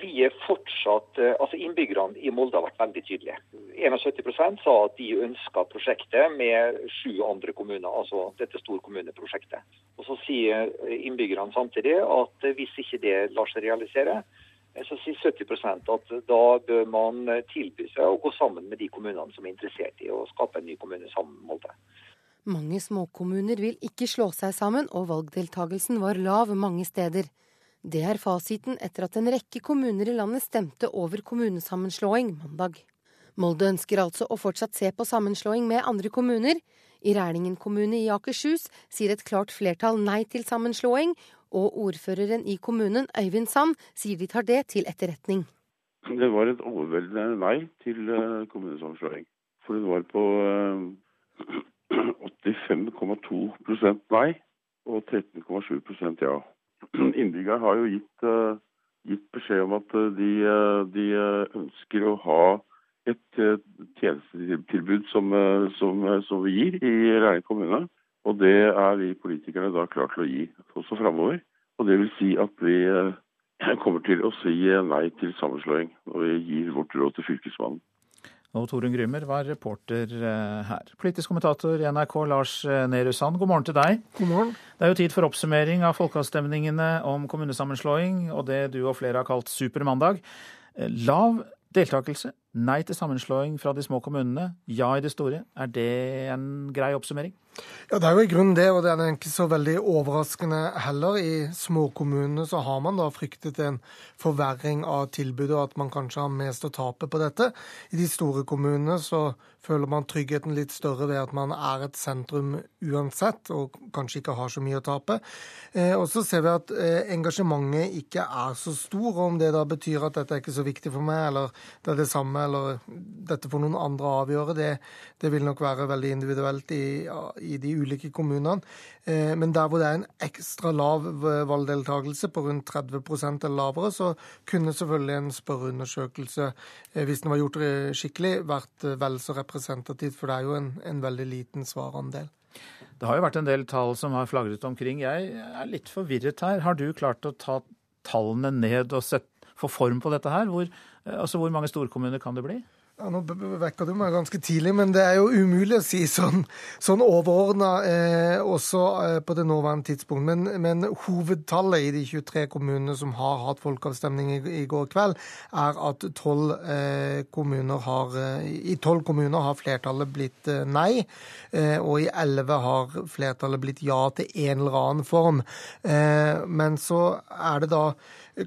Vi er fortsatt, eh, altså Innbyggerne i Molde har vært veldig tydelige. 71% sa at de ønska prosjektet med sju andre kommuner, altså dette storkommuneprosjektet. Og Så sier innbyggerne samtidig at hvis ikke det lar seg realisere, så sier 70% at da bør man tilby seg å gå sammen med de kommunene som er interessert i å skape en ny kommune sammen med Molde. Mange småkommuner vil ikke slå seg sammen, og valgdeltagelsen var lav mange steder. Det er fasiten etter at en rekke kommuner i landet stemte over kommunesammenslåing mandag. Molde ønsker altså å fortsatt se på sammenslåing med andre kommuner. I Rælingen kommune i Akershus sier et klart flertall nei til sammenslåing, og ordføreren i kommunen, Øyvind Sand, sier de tar det til etterretning. Det var et overveldende nei til eh, kommunesammenslåing. For det var på 85,2% nei og 13,7% ja. Innbyggerne har jo gitt, gitt, beskjed om at de, de, ønsker å ha et tjenestetilbud som, som, som vi gir i Reine kommune. Og det er vi politikerne da klare til å gi også framover. Og det vil si at vi kommer til å si nei til sammenslåing når vi gir vårt råd til Fylkesmannen. Og Torunn Grymer var reporter eh, her. Politisk kommentator i NRK Lars eh, Nehru Sand, god morgen til deg. God morgen. Det er jo tid for oppsummering av folkeavstemningene om kommunesammenslåing og det du og flere har kalt supermandag. Eh, lav deltakelse, nei til sammenslåing fra de små kommunene, ja i det store. Er det en grei oppsummering? Ja, Det er jo i grunnen det, og det er ikke så veldig overraskende heller. I småkommunene så har man da fryktet en forverring av tilbudet, og at man kanskje har mest å tape på dette. I de store kommunene så føler man tryggheten litt større ved at man er et sentrum uansett, og kanskje ikke har så mye å tape. Eh, og så ser vi at eh, engasjementet ikke er så stor, og om det da betyr at dette er ikke så viktig for meg, eller det er det samme, eller dette får noen andre avgjøre, det, det vil nok være veldig individuelt i, i de ulike kommunene. Eh, men der hvor det er en ekstra lav valgdeltakelse, på rundt 30% eller lavere, så kunne selvfølgelig en spørreundersøkelse, eh, hvis den var gjort skikkelig, vært vel så representativt. For det er jo en, en veldig liten svarandel. Det har jo vært en del tall som har flagret omkring. Jeg er litt forvirret her. Har du klart å ta tallene ned og sett, få form på dette her? Hvor, altså hvor mange storkommuner kan det bli? Ja, Nå vekker du meg ganske tidlig, men det er jo umulig å si sånn, sånn overordna eh, også eh, på det nåværende tidspunkt. Men, men, hovedtallet i de 23 kommunene som har hatt folkeavstemning i, i går kveld, er at 12, eh, kommuner har, eh, i tolv kommuner har flertallet blitt eh, nei, eh, og i elleve har flertallet blitt ja til en eller annen form. men så er det da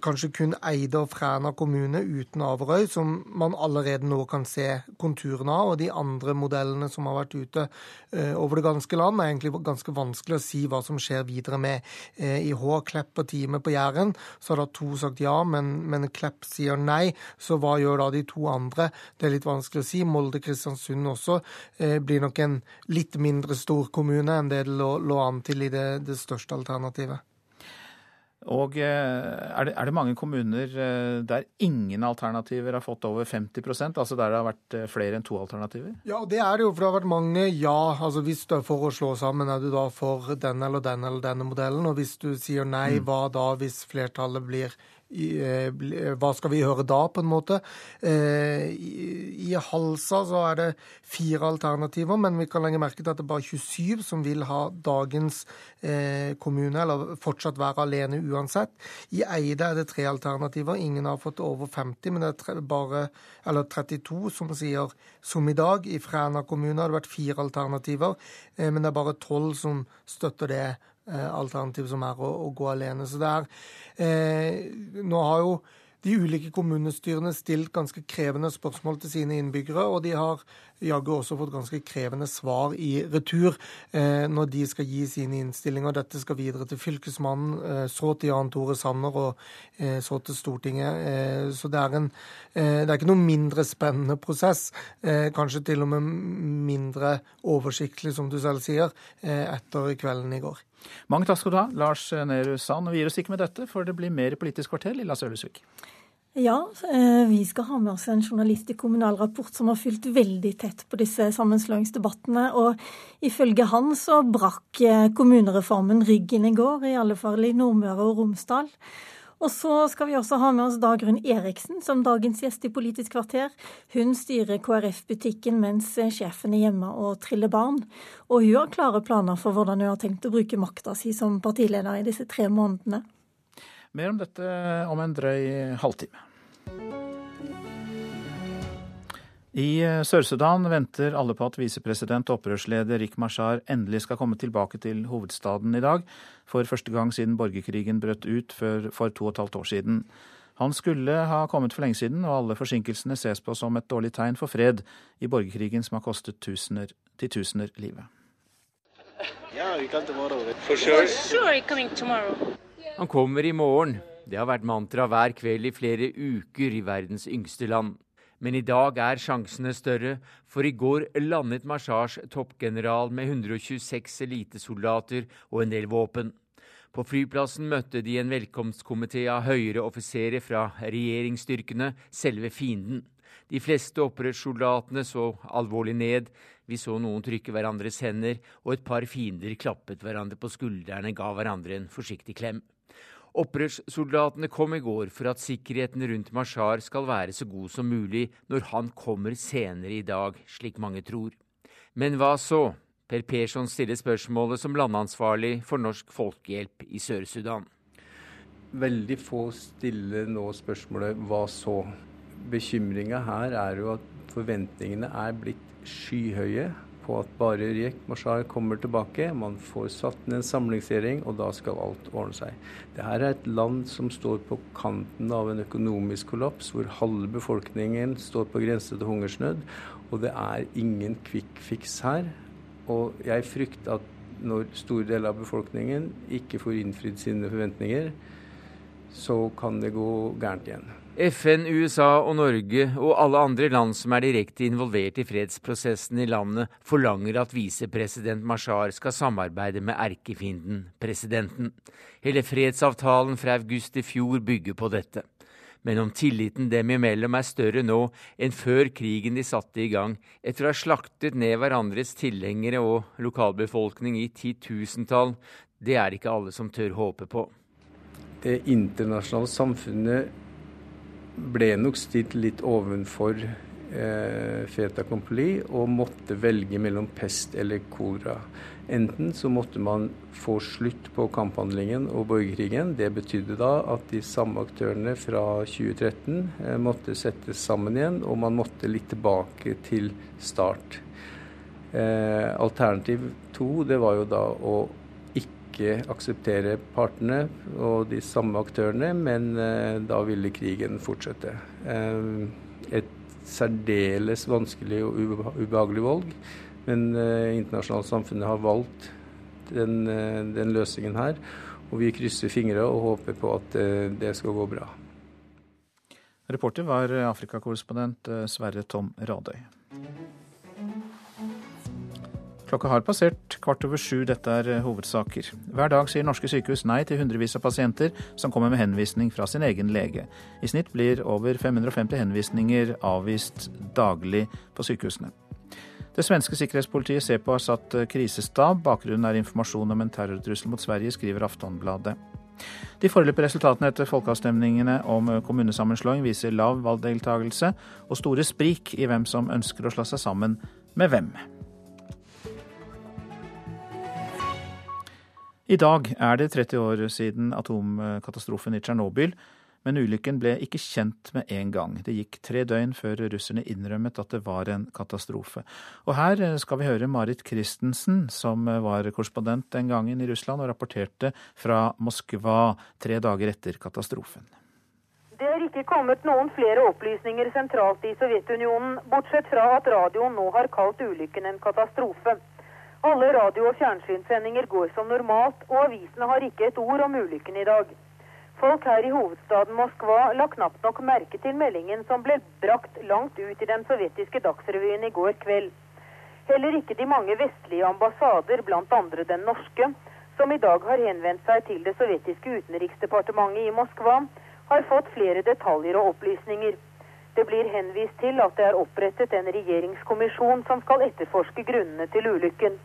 kanskje kun Eide og Fræna kommune uten Averøy, som man allerede nå kan se konturene av. Og de andre modellene som har vært ute uh, over det ganske land, er egentlig ganske vanskelig å si hva som skjer videre med. Uh, I Hå, Klepp og Time på Jæren så har da to sagt ja, men, men, Klepp sier nei. Så hva gjør da de to andre? Det er litt vanskelig å si. Molde-Kristiansund også uh, blir nok en litt mindre stor kommune enn det det lå, lå an til i det, det største alternativet. Og eh, er det, er det, mange kommuner eh, der ingen alternativer har fått over 50% altså der det har vært eh, flere enn to alternativer? Ja, det er det jo, for det har vært mange ja. Altså Hvis du er for å slå sammen, er du da for denne eller denne eller denne modellen? Og hvis du sier nei, mm. hva da hvis flertallet blir hva skal vi høre da, på en måte? Eh, I, Halsa så er det fire alternativer, men vi kan legge merke til at det er bare 27 som vil ha dagens eh, kommune, eller fortsatt være alene uansett. I Eide er det tre alternativer. Ingen har fått over 50, men det er bare, eller 32 som sier som i dag. I Fræna kommune har det vært fire alternativer, men det er bare tolv som støtter det alternativ som er å, å, gå alene. Så det er Eh, nå har jo de ulike kommunestyrene stilt ganske krevende spørsmål til sine innbyggere, og de har jaggu også fått ganske krevende svar i retur eh, når de skal gi sine innstillinger. Dette skal videre til Fylkesmannen, eh, så til Jan Tore Sanner og eh, så til Stortinget. Eh, så det er, en, eh, det er ikke noe mindre spennende prosess, kanskje til og med mindre oversiktlig, som du selv sier, etter kvelden i går. Mange takk skal du ha, Lars Nehru Sand. Vi gir oss ikke med dette, for det blir mer Politisk kvarter. Lilla Sølesvik. Ja, eh, vi skal ha med oss en journalist i Kommunal Rapport som har fulgt veldig tett på disse sammenslåingsdebattene. Og ifølge han så brakk eh, kommunereformen ryggen i går, i alle fall i Nordmøre og Romsdal. Og så skal vi også ha med oss Dagrun Eriksen som dagens gjest i Politisk kvarter. Hun styrer KrF-butikken mens sjefen er hjemme og triller barn. Og hun har klare planer for hvordan hun har tenkt å bruke makta si som partileder i disse tre månedene. Mer om dette om en drøy halvtime. I Sør-Sudan venter alle på at visepresident og opprørsleder Rik Mashar endelig skal komme tilbake til hovedstaden i dag for første gang siden borgerkrigen brøt ut for to og et halvt år siden. Han skulle ha kommet for lenge siden, og alle forsinkelsene ses på som et dårlig tegn for fred i borgerkrigen som har kostet tusener, titusener livet. Han kommer i morgen. Det har vært mantra hver kveld i flere uker i verdens yngste land. Men i dag er sjansene større, for i går landet Mashars toppgeneral med 126 elitesoldater og en del våpen. På flyplassen møtte de en velkomstkomité av høyere offiserer fra regjeringsstyrkene, selve fienden. De fleste opprørssoldatene så alvorlig ned. Vi så noen trykke hverandres hender, og et par fiender klappet hverandre på skuldrene, ga hverandre en forsiktig klem. Opprørssoldatene kom i går for at sikkerheten rundt Mashar skal være så god som mulig når han kommer senere i dag, slik mange tror. Men hva så? Per Persson stiller spørsmålet som landansvarlig for Norsk Folkehjelp i Sør-Sudan. Veldig få stiller nå spørsmålet 'hva så'? Bekymringa her er jo at forventningene er blitt skyhøye på at bare Riek Mashar kommer tilbake. Man får satt ned en samlingsregjering, og da skal alt ordne seg. Dette er et land som står på kanten av en økonomisk kollaps, hvor halve befolkningen står på grense til hungersnød. Og det er ingen quick fix her. Og jeg frykter at når store deler av befolkningen ikke får innfridd sine forventninger, så kan det gå gærent igjen. FN, USA og Norge og alle andre land som er direkte involvert i fredsprosessen i landet, forlanger at visepresident Mashar skal samarbeide med erkefienden, presidenten. Hele fredsavtalen fra august i fjor bygger på dette. Men om tilliten dem imellom er større nå enn før krigen de satte i gang, etter å ha slaktet ned hverandres tilhengere og lokalbefolkning i titusentall, det er ikke alle som tør håpe på. Det internasjonale samfunnet ble nok stilt litt ovenfor eh, fait accompli og måtte velge mellom pest eller kolera. Enten så måtte man få slutt på kamphandlingen og borgerkrigen. Det betydde da at de samme aktørene fra 2013 eh, måtte settes sammen igjen, og man måtte litt tilbake til start. Eh, alternativ to det var jo da å ikke akseptere partene og de samme aktørene, men eh, da ville krigen fortsette. Eh, et særdeles vanskelig og ubehagelig valg, men eh, internasjonale samfunnet har valgt den, den, løsningen her. Og vi krysser fingre og håper på at det skal gå bra. Reporter var Afrikakorrespondent Sverre Tom Radøy. Klokka har passert kvart over sju. Dette er eh, hovedsaker. Hver dag sier norske sykehus nei til hundrevis av pasienter som kommer med henvisning fra sin egen lege. I snitt blir over 550 henvisninger avvist daglig på sykehusene. Det svenske sikkerhetspolitiet ser på har satt eh, krisestab. Bakgrunnen er informasjon om en terrortrussel mot Sverige, skriver Aftonbladet. De foreløpige resultatene etter folkeavstemningene om eh, kommunesammenslåing viser lav valgdeltakelse og store sprik i hvem som ønsker å slå seg sammen med hvem. I dag er det 30 år siden atomkatastrofen i Tsjernobyl, men ulykken ble ikke kjent med en gang. Det gikk tre døgn før russerne innrømmet at det var en katastrofe. Og her skal vi høre Marit Christensen, som var korrespondent den gangen i Russland og rapporterte fra Moskva tre dager etter katastrofen. Det er ikke kommet noen flere opplysninger sentralt i Sovjetunionen, bortsett fra at radioen nå har kalt ulykken en katastrofe. Alle radio- og fjernsynssendinger går som normalt, og avisene har ikke et ord om ulykken i dag. Folk her i hovedstaden Moskva la knapt nok merke til meldingen som ble brakt langt ut i den sovjetiske dagsrevyen i går kveld. Heller ikke de mange vestlige ambassader, blant andre den norske, som i dag har henvendt seg til det sovjetiske utenriksdepartementet i Moskva, har fått flere detaljer og opplysninger. Det blir henvist til at det er opprettet en regjeringskommisjon som skal etterforske grunnene til ulykken.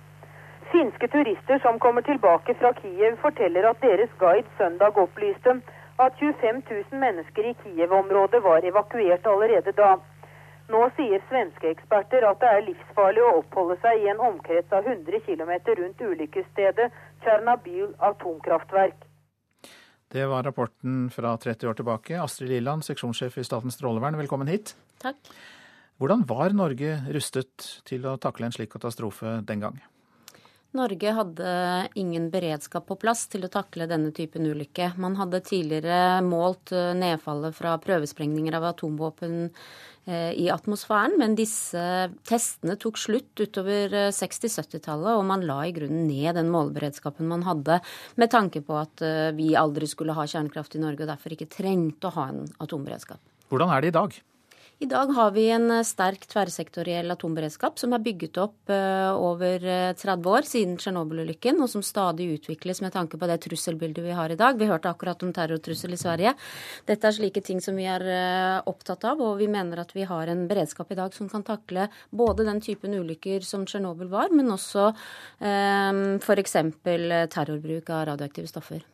Finske turister som kommer tilbake fra Kiev, forteller at deres guide søndag opplyste at 25 000 mennesker i Kiev-området var evakuert allerede da. Nå sier svenske eksperter at det er livsfarlig å oppholde seg i en omkrets av 100 km rundt ulykkesstedet Tsjernobyl atomkraftverk. Det var rapporten fra 30 år tilbake. Astrid Liland, seksjonssjef i Statens strålevern, velkommen hit. Takk. Hvordan var Norge rustet til å takle en slik katastrofe den gang? Norge hadde ingen beredskap på plass til å takle denne typen ulykke. Man hadde tidligere målt eh, nedfallet fra prøvesprengninger av atomvåpen eh, i atmosfæren, men disse testene tok slutt utover 60-70-tallet, eh, og man la i grunnen ned den måleberedskapen man hadde, med tanke på at vi aldri skulle ha kjernekraft i Norge og derfor ikke trengte å ha en atomberedskap. Hvordan er det i dag? I dag har vi en eh, sterk tverrsektoriell atomberedskap som er bygget opp uh, over 30 eh, år siden Tsjernobyl-ulykken, og som stadig utvikles med tanke på det trusselbildet vi har i dag. Vi hørte akkurat om terrortrussel i Sverige. Dette er slike ting som vi er opptatt av, og vi mener at vi har en beredskap i dag som kan takle både den typen ulykker som Tsjernobyl var, men også um, f.eks. terrorbruk av radioaktive stoffer.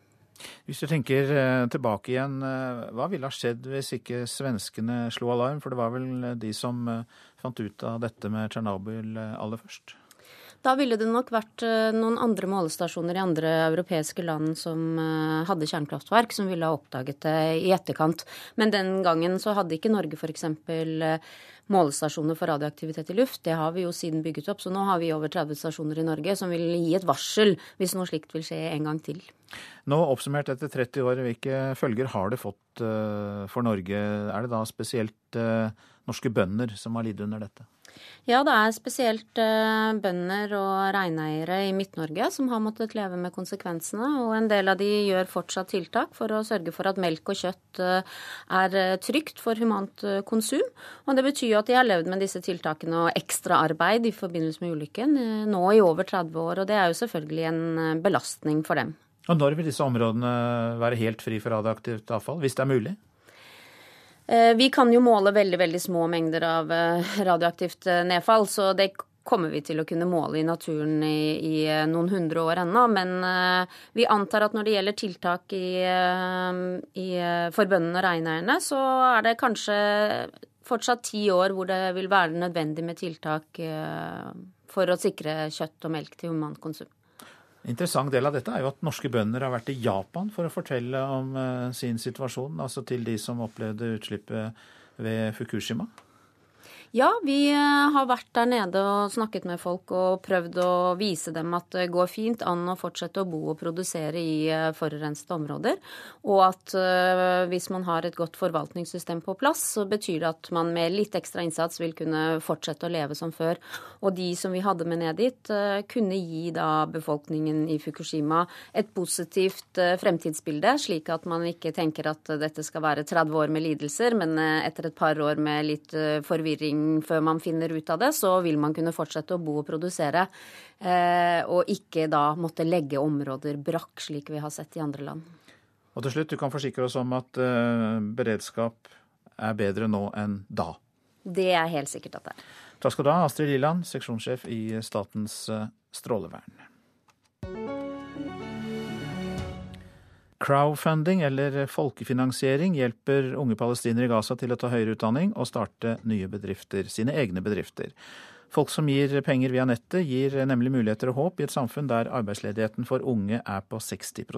Hvis du tenker eh, tilbake igjen, eh, hva ville ha skjedd hvis ikke svenskene slo alarm? For det var vel eh, de som fant ut av dette med Tsjernobyl aller først? Da ville det nok vært noen andre målestasjoner i andre europeiske land som hadde kjernekraftverk, som ville ha oppdaget det i etterkant. Men den gangen så hadde ikke Norge f.eks målestasjoner for radioaktivitet i luft. Det har vi jo siden bygget opp, så nå har vi over 30 stasjoner i Norge som vil gi et varsel hvis noe slikt vil skje en gang til. Nå oppsummert etter 30 år, hvilke følger har det fått eh, for Norge? Er det da spesielt eh, norske bønder som har lidd under dette? Ja, det er spesielt eh, bønder og reineiere i Midt-Norge som har måttet leve med konsekvensene. Og en del av de gjør fortsatt tiltak for å sørge for at melk og kjøtt eh, er eh, trygt for humant konsum. Og det betyr jo at de har levd med disse tiltakene og ekstraarbeid i forbindelse med ulykken nå i over 30 år. Og det er jo selvfølgelig en belastning for dem. Og når vil disse områdene være helt fri for radioaktivt avfall, hvis det er mulig? Eh, vi kan jo måle veldig, veldig små mengder av eh, radioaktivt eh, nedfall, så det kommer vi til å kunne måle i naturen i, i noen hundre år ennå. Men vi antar at når det gjelder tiltak i, i, for bøndene og reineierne, så er det kanskje fortsatt ti år hvor det vil være nødvendig med tiltak for å sikre kjøtt og melk til humankonsum. Interessant del av dette er jo at norske bønder har vært i Japan for å fortelle om uh, sin situasjon, altså til de som opplevde utslippet ved Fukushima. Ja, vi eh, har vært der nede og snakket med folk og prøvd å vise dem at det går fint an å fortsette å bo og produsere i eh, forurensede områder. Og at eh, hvis man har et godt forvaltningssystem på plass, så betyr det at man med litt ekstra innsats vil kunne fortsette å leve som før. Og de som vi hadde med ned dit, kunne gi da befolkningen i Fukushima et positivt fremtidsbilde, slik at man ikke tenker at dette skal være 30 år med lidelser, men etter et par år med litt forvirring før man finner ut av det, så vil man kunne fortsette å bo og produsere. Eh, og ikke da måtte legge områder brakk, slik vi har sett i andre land. Og til slutt, du kan forsikre oss om at eh, beredskap er bedre nå enn da? Det er helt sikkert at det er. Takk skal du ha, Astrid Liland, seksjonssjef i Statens eh, strålevern. Crowdfunding, eller folkefinansiering, hjelper unge palestinere i Gaza til å ta høyere utdanning og starte nye bedrifter, sine egne bedrifter. Folk som gir penger via nettet, gir nemlig muligheter og håp i et samfunn der arbeidsledigheten for unge er på 60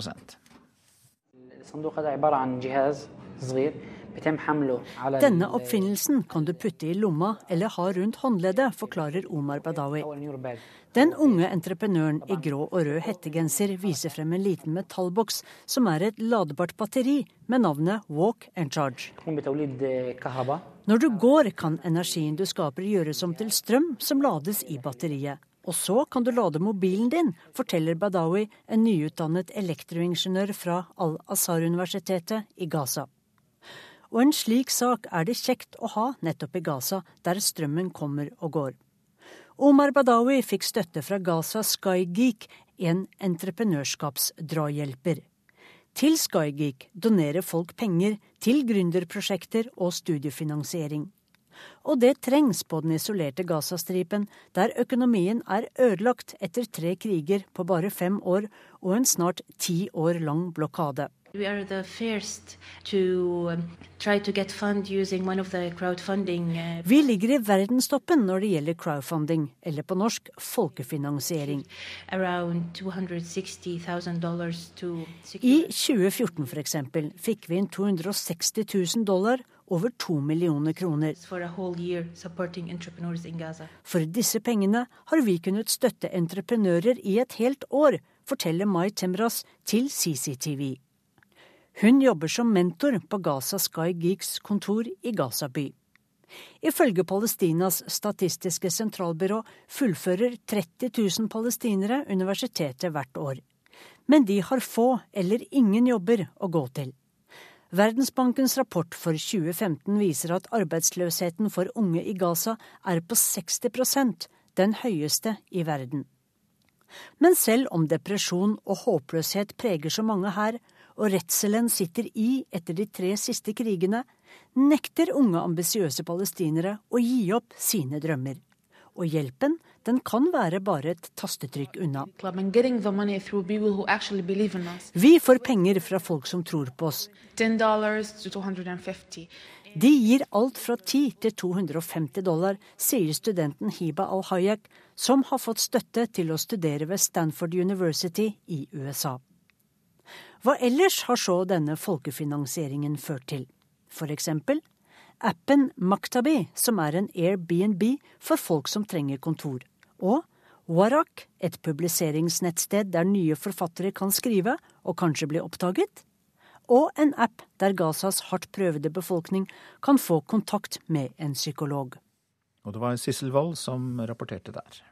denne oppfinnelsen kan du putte i lomma eller ha rundt håndleddet, forklarer Omar Badawi. Den unge entreprenøren i grå og rød hettegenser viser frem en liten metallboks som er et ladbart batteri med navnet Walk and Charge. Når du går, kan energien du skaper gjøres om til strøm som lades i batteriet. Og så kan du lade mobilen din, forteller Badawi, en nyutdannet elektroingeniør fra Al-Azhar-universitetet i Gaza. Og en slik sak er det kjekt å ha nettopp i Gaza, der strømmen kommer og går. Omar Badawi fikk støtte fra Gaza Skygeek, en entreprenørskapsdrahjelper. Til Skygeek donerer folk penger til gründerprosjekter og studiefinansiering. Og det trengs på den isolerte Gazastripen, der økonomien er ødelagt etter tre kriger på bare fem år og en snart ti år lang blokade. Um, uh, Vi ligger i verdenstoppen når det gjelder crowdfunding, eller på norsk folkefinansiering. I 2014 f.eks. fikk vi inn 260 000 dollar, over to millioner kroner. For disse pengene har vi kunnet støtte entreprenører i et helt år, forteller Mai Temras til CCTV. Hun jobber som mentor på Gaza Sky Geeks kontor i Gaza by. Ifølge Palestinas statistiske sentralbyrå fullfører 30 000 palestinere universitetet hvert år. Men de har få eller ingen jobber å gå til. Verdensbankens rapport for 2015 viser at arbeidsløsheten for unge i Gaza er på 60% den høyeste i verden. Men selv om depresjon og håpløshet preger så mange her, og redselen sitter i etter de tre siste krigene, nekter unge ambisiøse palestinere å gi opp sine drømmer. Og hjelpen den kan være bare et tastetrykk unna. Vi får penger fra folk som tror på oss. De gir alt fra 10 til 250 dollar, sier studenten Hiba al-Hayek, som har fått støtte til å studere ved Stanford University i USA. Hva ellers har så denne folkefinansieringen ført til? For eksempel appen Maktabi, som er en Airbnb for folk som trenger kontor. Og Warak, et publiseringsnettsted der nye forfattere kan skrive og kanskje bli oppdaget. Og en app der Gazas hardt prøvede befolkning kan få kontakt med en psykolog. Og det var Sissel Wold som rapporterte der.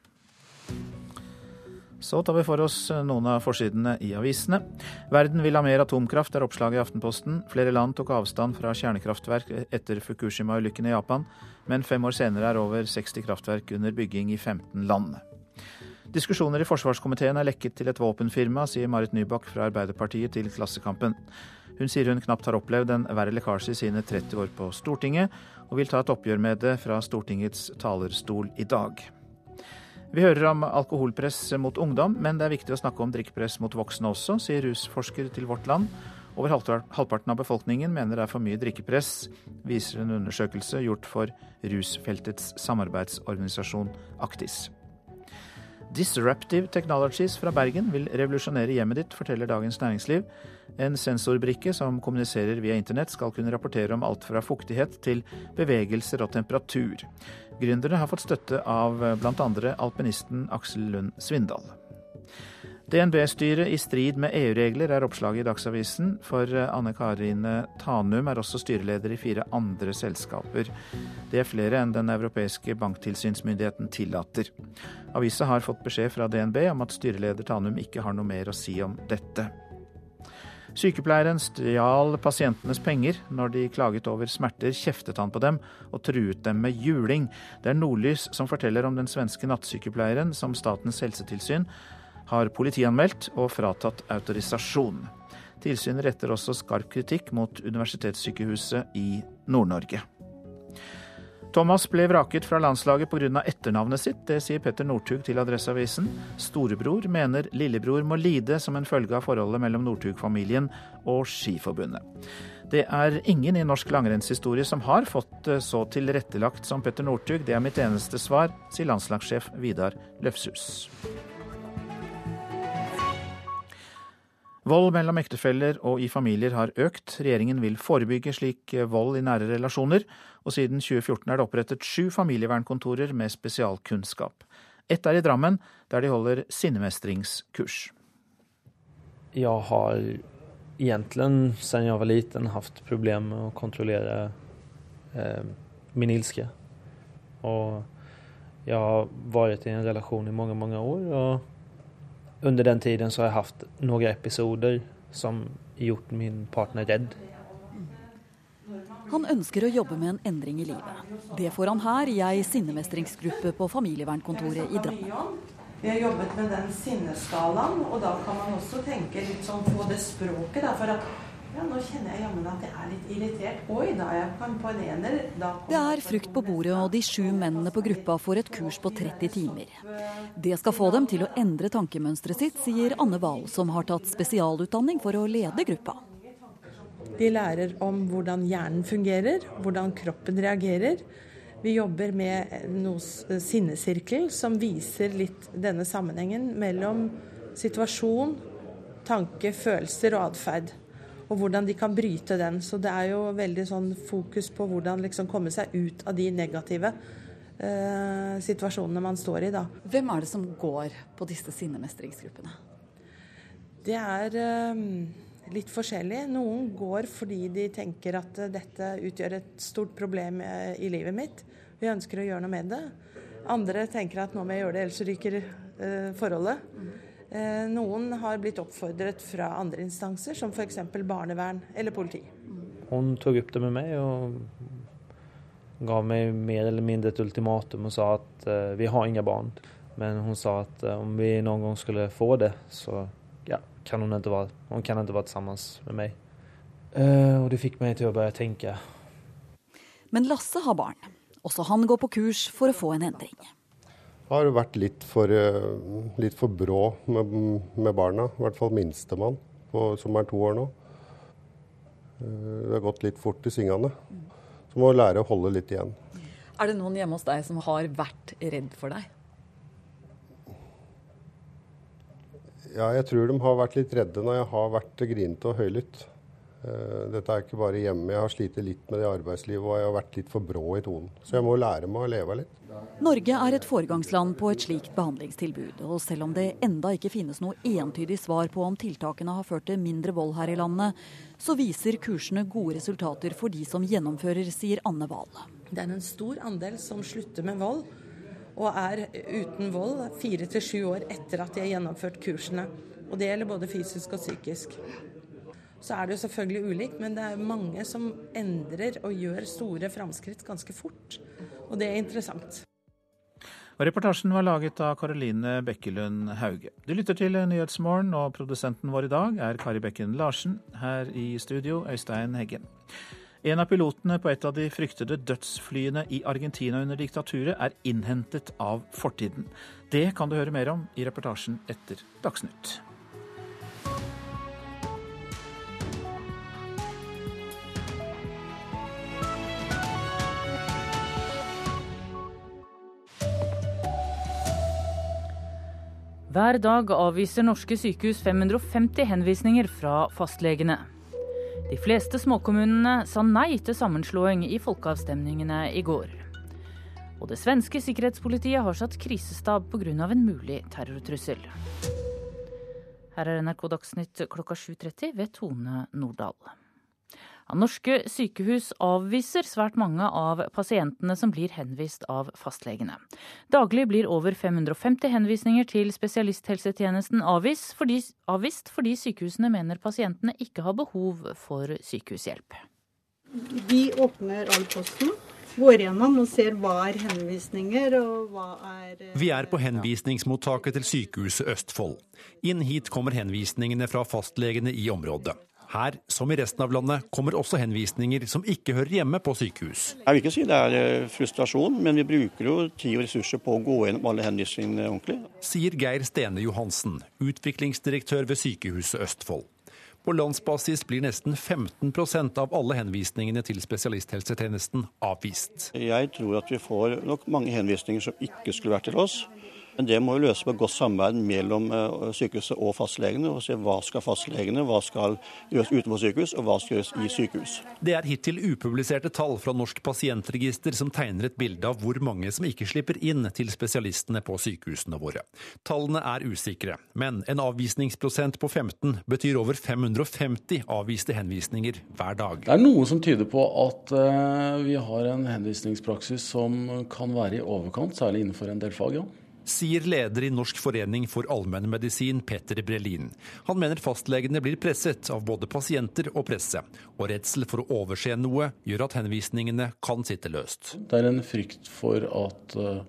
Så tar vi for oss noen av forsidene i avisene. Verden vil ha mer atomkraft, er oppslaget i Aftenposten. Flere land tok avstand fra kjernekraftverk etter Fukushima-ulykken i Japan, men fem år senere er over 60 kraftverk under bygging i 15 land. Diskusjoner i forsvarskomiteen er lekket til et våpenfirma, sier Marit Nybakk fra Arbeiderpartiet til Klassekampen. Hun sier hun knapt har opplevd en verre lekkasje i sine 30 år på Stortinget, og vil ta et oppgjør med det fra Stortingets talerstol i dag. Vi hører om alkoholpress mot ungdom, men det er viktig å snakke om drikkepress mot voksne også, sier rusforsker til Vårt Land. Over halvparten av befolkningen mener det er for mye drikkepress, viser en undersøkelse gjort for rusfeltets samarbeidsorganisasjon Aktis. Disruptive Technologies fra Bergen vil revolusjonere hjemmet ditt, forteller Dagens Næringsliv. En sensorbrikke som kommuniserer via internett skal kunne rapportere om alt fra fuktighet til bevegelser og temperatur. Gründerne har fått støtte av eh, bl.a. alpinisten Aksel Lund Svindal. DNB-styret i strid med EU-regler er oppslaget i Dagsavisen, for eh, Anne Karine Tanum er også styreleder i fire andre selskaper. Det er flere enn den europeiske banktilsynsmyndigheten tillater. Avisa har fått beskjed fra DNB om at styreleder Tanum ikke har noe mer å si om dette. Sykepleieren stjal pasientenes penger. Når de klaget over smerter, kjeftet han på dem og truet dem med juling. Det er Nordlys som forteller om den svenske nattsykepleieren som Statens helsetilsyn har politianmeldt og fratatt autorisasjon. Tilsynet retter også skarp kritikk mot Universitetssykehuset i Nord-Norge. Thomas ble vraket fra landslaget pga. etternavnet sitt. Det sier Petter Northug til Adresseavisen. Storebror mener lillebror må lide som en følge av forholdet mellom Northug-familien og Skiforbundet. Det er ingen i norsk langrennshistorie som har fått det så tilrettelagt som Petter Northug. Det er mitt eneste svar, sier landslagssjef Vidar Løfshus. Vold mellom ektefeller og i familier har økt. Regjeringen vil forebygge slik vold i nære relasjoner, og siden 2014 er det opprettet sju familievernkontorer med spesialkunnskap. Ett er i Drammen, der de holder sinnemestringskurs. Jeg har egentlig siden jeg var liten hatt problemer med å kontrollere eh, min ilske. Og jeg har vært i en relasjon i mange, mange år. og under den tiden så har jeg hatt noen episoder som gjort min partner redd. Han ønsker å jobbe med en endring i livet. Det får han her i ei sinnemestringsgruppe på familievernkontoret i Drammen. Vi har jobbet med den sinneskalaen, og da kan man også tenke litt sånn på det språket. Da, for at ja, nå kjenner jeg jammen at jeg er litt irritert. Oi, da er jeg på en ener. det er frukt på bordet, og de sju mennene på gruppa får et kurs på 30 timer. Det skal få dem til å endre tankemønsteret sitt, sier Anne Wahl, som har tatt spesialutdanning for å lede gruppa. De lærer om hvordan hjernen fungerer, hvordan kroppen reagerer. Vi jobber med noe sinnesirkel som viser litt denne sammenhengen mellom situasjon, tanke, følelser og atferd og hvordan de kan bryte den. Så det er jo veldig sånn fokus på hvordan liksom komme seg ut av de negative eh, situasjonene man står i. da. Hvem er det som går på disse sinnemestringsgruppene? Det er eh, litt forskjellig. Noen går fordi de tenker at dette utgjør et stort problem eh, i livet mitt. Vi ønsker å gjøre noe med det. Andre tenker at nå må jeg gjøre det, ellers ryker eh, forholdet. Mm. Noen har blitt oppfordret fra andre instanser, som f.eks. barnevern eller politi. Hun tok opp det med meg og ga meg mer eller mindre et ultimatum og sa at uh, vi har ingen barn. Men hun sa at uh, om vi noen gang skulle få det, så ja, kan hun ikke være, hun kan ikke være sammen med meg. Og det fikk meg til å begynne tenke. Men Lasse har barn. Også han går på kurs for å få en endring. Har vært litt for, litt for brå med, med, barna, i hvert fall minstemann, som er to år nå. Det har gått litt fort i svingene. Så må lære å holde litt igjen. Er det noen hjemme hos deg som har vært redd for deg? Ja, jeg tror de har vært litt redde når jeg har vært grinete og høylytt. Eh, dette er ikke bare hjemme. Jeg har slitt litt med det arbeidslivet og jeg har vært litt for brå i tonen. Så jeg må lære meg å leve litt. Norge er et foregangsland på et slikt behandlingstilbud. Og selv om det enda ikke finnes noe entydig svar på om tiltakene har ført til mindre vold her i landet, så viser kursene gode resultater for de som gjennomfører, sier Anne Wahl. Det er en stor andel som slutter med vold og er uten vold fire til sju år etter at de har gjennomført kursene. Og det gjelder både fysisk og psykisk. Så er det jo selvfølgelig ulikt, men det er mange som endrer og gjør store framskritt ganske fort. Og det er interessant. Og Reportasjen var laget av Karoline Bekkelund Hauge. Du lytter til Nyhetsmorgen, og produsenten vår i dag er Kari Bekken Larsen. Her i studio, Øystein Heggen. En av pilotene på et av de fryktede dødsflyene i Argentina under diktaturet er innhentet av fortiden. Det kan du høre mer om i reportasjen etter Dagsnytt. Hver dag avviser norske sykehus 550 henvisninger fra fastlegene. De fleste småkommunene sa nei til sammenslåing i folkeavstemningene i går. Og det svenske sikkerhetspolitiet har satt krisestab pga. en mulig terrortrussel. Her er NRK Dagsnytt klokka 7.30 ved Tone Nordahl. Norske sykehus avviser svært mange av pasientene som blir henvist av fastlegene. Daglig blir over 550 henvisninger til spesialisthelsetjenesten avvist fordi, avvist fordi sykehusene mener pasientene ikke har behov for sykehushjelp. Vi åpner all posten går gjennom og ser hva er henvisninger og hva er eh, Vi er på henvisningsmottaket til Sykehuset Østfold. Inn hit kommer henvisningene fra fastlegene i området. Her, som i resten av landet, kommer også henvisninger som ikke hører hjemme på sykehus. Jeg vil ikke si det er eh, frustrasjon, men vi bruker jo tid og ressurser på å gå gjennom alle henvisningene ordentlig. Sier Geir Stene Johansen, utviklingsdirektør ved Sykehuset Østfold. På landsbasis blir nesten 15% av alle henvisningene til spesialisthelsetjenesten avvist. Jeg tror at vi får nok mange henvisninger som ikke skulle vært til oss. Men det må jo løses med godt samarbeid mellom eh, sykehuset og fastlegene. og se Hva skal fastlegene, hva skal gjøres utenfor sykehus, og hva skal gjøres i sykehus. Det er hittil upubliserte tall fra Norsk pasientregister som tegner et bilde av hvor mange som ikke slipper inn til spesialistene på sykehusene våre. Tallene er usikre, men en avvisningsprosent på 15 betyr over 550 avviste henvisninger hver dag. Det er noe som tyder på at uh, vi har en henvisningspraksis som kan være i overkant, særlig innenfor en del fag. ja sier leder i Norsk forening for allmennmedisin, Petter Brelin. Han mener fastlegene blir presset av både pasienter og presse, og redsel for å overse noe gjør at henvisningene kan sitte løst. Det er en frykt for at eh,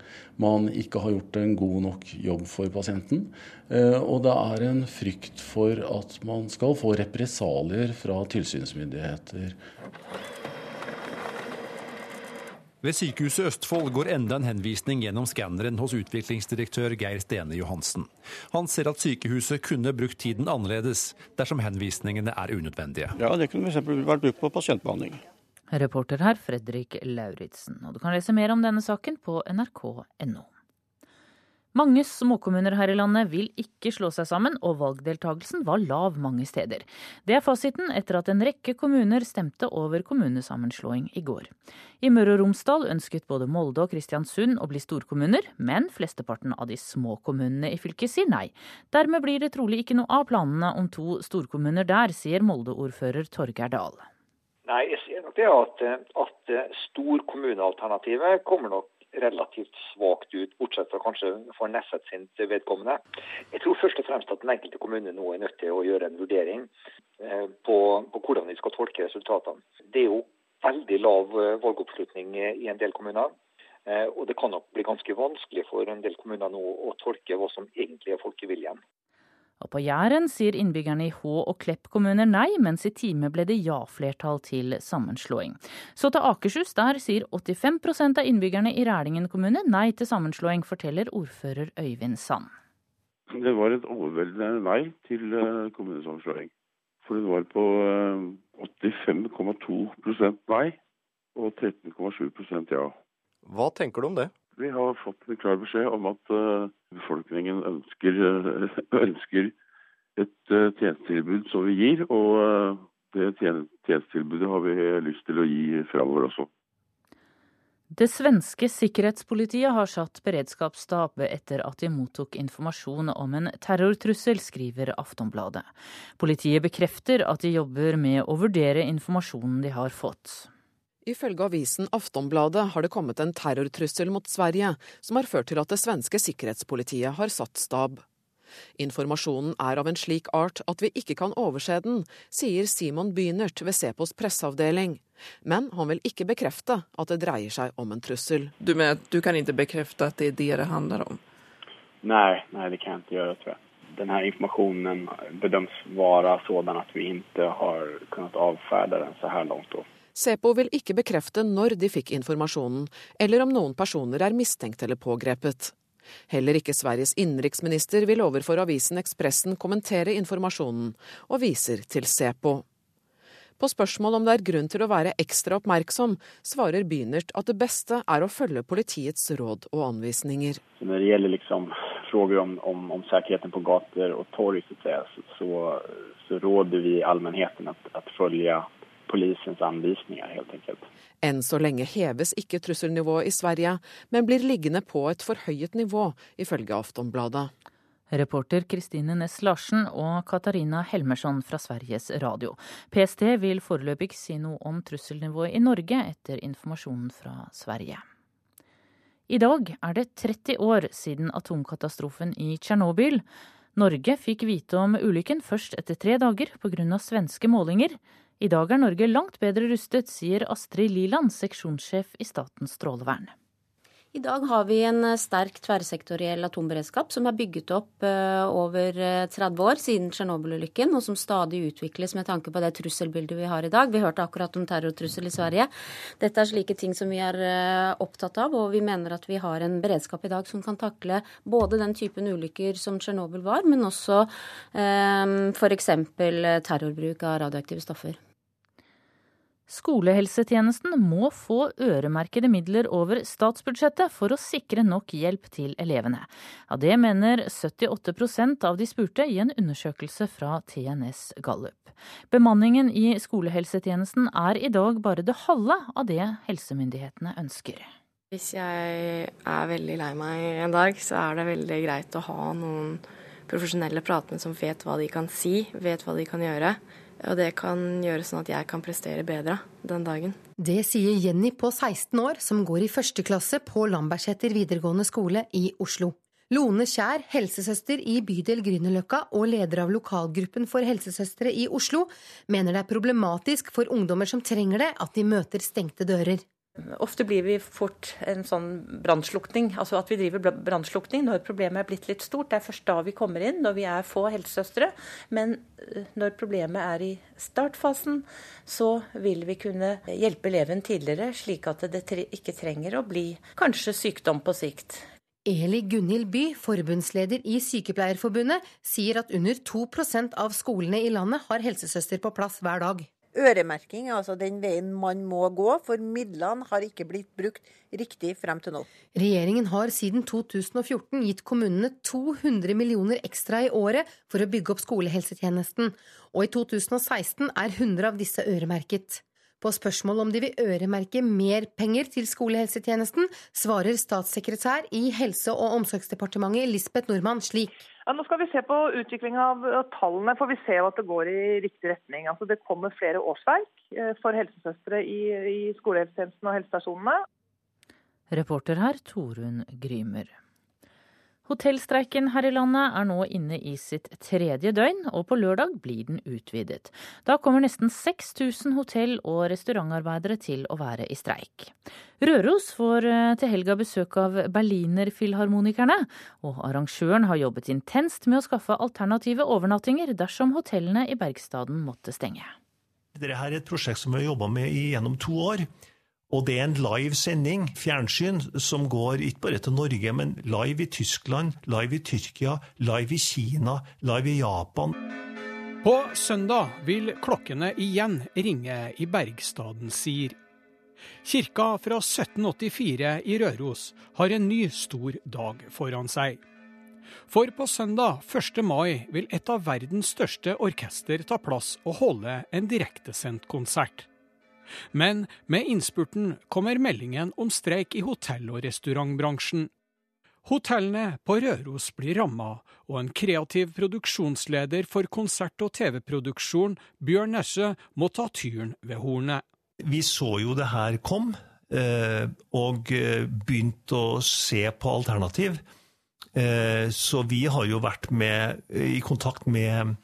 man ikke har gjort en god nok jobb for pasienten. Eh, og det er en frykt for at man skal få represalier fra tilsynsmyndigheter. Ved Sykehuset Østfold går enda en henvisning gjennom skanneren hos utviklingsdirektør Geir Stene Johansen. Han ser at sykehuset kunne brukt tiden annerledes dersom henvisningene er unødvendige. Ja, Det kunne f.eks. vært brukt på pasientbehandling. Reporter her Fredrik Lauritzen. Og du kan lese mer om denne saken på nrk.no. Mange småkommuner her i landet vil ikke slå seg sammen, og valgdeltagelsen var lav mange steder. Det er fasiten etter at en rekke kommuner stemte over kommunesammenslåing i går. I Møre og Romsdal ønsket både Molde og Kristiansund å bli storkommuner, men flesteparten av de små kommunene i fylket sier nei. Dermed blir det trolig ikke noe av planene om to storkommuner der, sier Molde-ordfører Torgeir Dahl. Nei, jeg sier nok det at, at storkommunealternativet kommer nok relativt svakt ut, bortsett fra kanskje for nesset sin vedkommende. Jeg tror først og fremst at den enkelte kommune nå er nødt til å gjøre en vurdering eh, på, på hvordan de skal tolke resultatene. Det er jo veldig lav eh, valgoppslutning i en del kommuner. Og det kan nok bli ganske vanskelig for en del kommuner nå å tolke hva som egentlig er folkeviljen. Og på Jæren sier innbyggerne i Hå og Klepp kommuner nei, mens i Time ble det ja-flertall til sammenslåing. Så til Akershus, der sier 85% av innbyggerne i Rælingen kommune nei til sammenslåing, forteller ordfører Øyvind Sand. Det var et overveldende nei til eh, kommunesammenslåing. For det var på 85,2 eh, nei og 13,7% ja. Hva tenker du om det? Vi har fått en klar beskjed om at uh, befolkningen ønsker, uh, ønsker et uh, tjenestetilbud som vi gir. Og det tjenestetilbudet har vi lyst til å gi framover også. Det svenske sikkerhetspolitiet har satt beredskapsstab etter at de mottok informasjon om en terrortrussel, skriver Aftonbladet. Politiet bekrefter at de jobber med å vurdere informasjonen de har fått. Ifølge avisen Aftonbladet har det kommet en terrortrussel mot Sverige, som har ført til at det svenske sikkerhetspolitiet har satt stab. Informasjonen er av en slik art at vi ikke kan overse den, sier Simon Bynert ved Sepos presseavdeling. Men han vil ikke bekrefte at det dreier seg om en trussel. Du mener at du kan ikke bekrefte at det er det det handler om? Nei, nei det kan jeg ikke gjøre, tror jeg. Denne informasjonen bedøms være sånn at vi ikke har kunnet avferde den så her langt. Sepo vil ikke bekrefte når de fikk informasjonen, eller om noen personer er mistenkt eller pågrepet. Heller ikke Sveriges innenriksminister vil overfor avisen Ekspressen kommentere informasjonen, og viser til Sepo. På spørsmål om det er grunn til å være ekstra oppmerksom, svarer Bynert at det beste er å følge politiets råd og anvisninger. Når det gjelder liksom spørsmål om, om, om, sikkerheten på gater og torg, så, så, råder vi allmennheten å følge polisens anvisninger, helt enkelt. Enn så lenge heves ikke trusselnivået i Sverige, men blir liggende på et forhøyet nivå, ifølge Aftonbladet. Reporter Kristine Næss Larsen og Katarina Helmersson fra Sveriges Radio. PST vil foreløpig si noe om trusselnivået i Norge etter informasjonen fra Sverige. I dag er det 30 år siden atomkatastrofen i Tsjernobyl. Norge fikk vite om ulykken først etter tre dager pga. svenske målinger. I dag er Norge langt bedre rustet, sier Astrid Liland, seksjonssjef i Statens strålevern. I dag har vi en eh, sterk tverrsektoriell atomberedskap som er bygget opp eh, over 30 eh, år siden Tsjernobyl-ulykken, og som stadig utvikles med tanke på det trusselbildet vi har i dag. Vi hørte akkurat om terrortrussel i Sverige. Dette er slike ting som vi er opptatt av, og vi mener at vi har en beredskap i dag som kan takle både den typen ulykker som Tsjernobyl var, men også eh, f.eks. terrorbruk av radioaktive stoffer. Skolehelsetjenesten må få øremerkede midler over statsbudsjettet for å sikre nok hjelp til elevene. Ja, det mener 78% av de spurte i en undersøkelse fra TNS Gallup. Bemanningen i skolehelsetjenesten er i dag bare det halve av det helsemyndighetene ønsker. Hvis jeg er veldig lei meg en dag, så er det veldig greit å ha noen profesjonelle pratende som vet hva de kan si, vet hva de kan gjøre. Og det kan gjøre sånn at jeg kan prestere bedre den dagen. Det sier Jenny på 16 år, som går i første klasse på Lambertseter videregående skole i Oslo. Lone Kjær, helsesøster i bydel Grünerløkka og leder av lokalgruppen for helsesøstre i Oslo, mener det er problematisk for ungdommer som trenger det, at de møter stengte dører. Ofte blir vi fort en sånn brannslukning, altså at vi driver brannslukning når problemet er blitt litt stort. Det er først da vi kommer inn, når vi er få helsesøstre. Men eh, når problemet er i startfasen, så vil vi kunne hjelpe eleven tidligere, slik at det ikke trenger å bli kanskje sykdom på sikt. Eli Gunhild By, forbundsleder i Sykepleierforbundet, sier at under 2% av skolene i landet har helsesøster på plass hver dag. Øremerking er altså den veien man må gå, for midlene har ikke blitt brukt riktig frem til nå. Regjeringen har siden 2014 gitt kommunene 200 millioner ekstra i året for å bygge opp skolehelsetjenesten, og i 2016 er 100 av disse øremerket. På spørsmål om de vil øremerke mer penger til skolehelsetjenesten, svarer statssekretær i Helse- og omsorgsdepartementet Lisbeth Nordmann slik. Ja, nå skal vi se på utviklinga av tallene, for vi ser jo at det går i riktig retning. Altså, det kommer flere årsverk eh, for helsesøstre i, i skolehelsetjenesten og helsestasjonene. Reporter her Torunn Grymer. Hotellstreiken her i landet er nå inne i sitt tredje døgn, og på lørdag blir den utvidet. Da kommer nesten 6000 hotell- og restaurantarbeidere til å være i streik. Røros får eh, til helga besøk av Berlinerfilharmonikerne, og arrangøren har jobbet intenst med å skaffe alternative overnattinger dersom hotellene i Bergstaden måtte stenge. Dette er et prosjekt som vi har jobba med gjennom to år. Og det er en live sending, fjernsyn, som går ikke bare til Norge, men live i Tyskland, live i Tyrkia, live i Kina, live i Japan. På søndag vil klokkene igjen ringe i Bergstaden, sier. Kirka fra 1784 i Røros har en ny stor dag foran seg. For på søndag 1. mai vil et av verdens største orkester ta plass og holde en direktesendt konsert. Men med innspurten kommer meldingen om streik i hotell- og restaurantbransjen. Hotellene på Røros blir ramma, og en kreativ produksjonsleder for konsert- og TV-produksjon, Bjørn Nesse, må ta tyren ved hornet. Vi så jo det her kom, eh, og eh, begynte å se på alternativ. Eh, så vi har jo vært med, i kontakt med,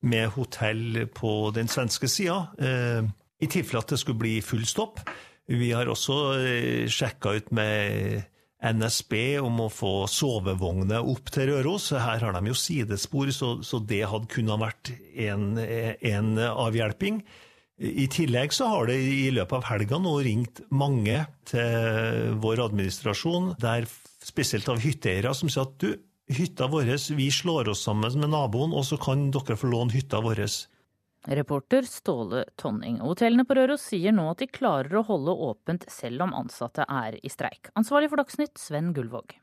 med hotell på den svenske sida i tilfelle at det skulle bli full stopp. Vi har også eh, sjekka ut med NSB om å få sovevogner opp til Røros. Her har de jo sidespor, så, så det hadde kunnet vært en, en, avhjelping. I tillegg så har det i løpet av helga nå ringt mange til vår administrasjon, der spesielt av hytteeiere, som sier at du, hytta vår, vi slår oss sammen med naboen, og så kan dere få låne hytta vår. Reporter Ståle Tonning. Hotellene på Røros sier nå at de klarer å holde åpent selv om ansatte er i streik. Ansvarlig for Dagsnytt, Sven Gullvåg.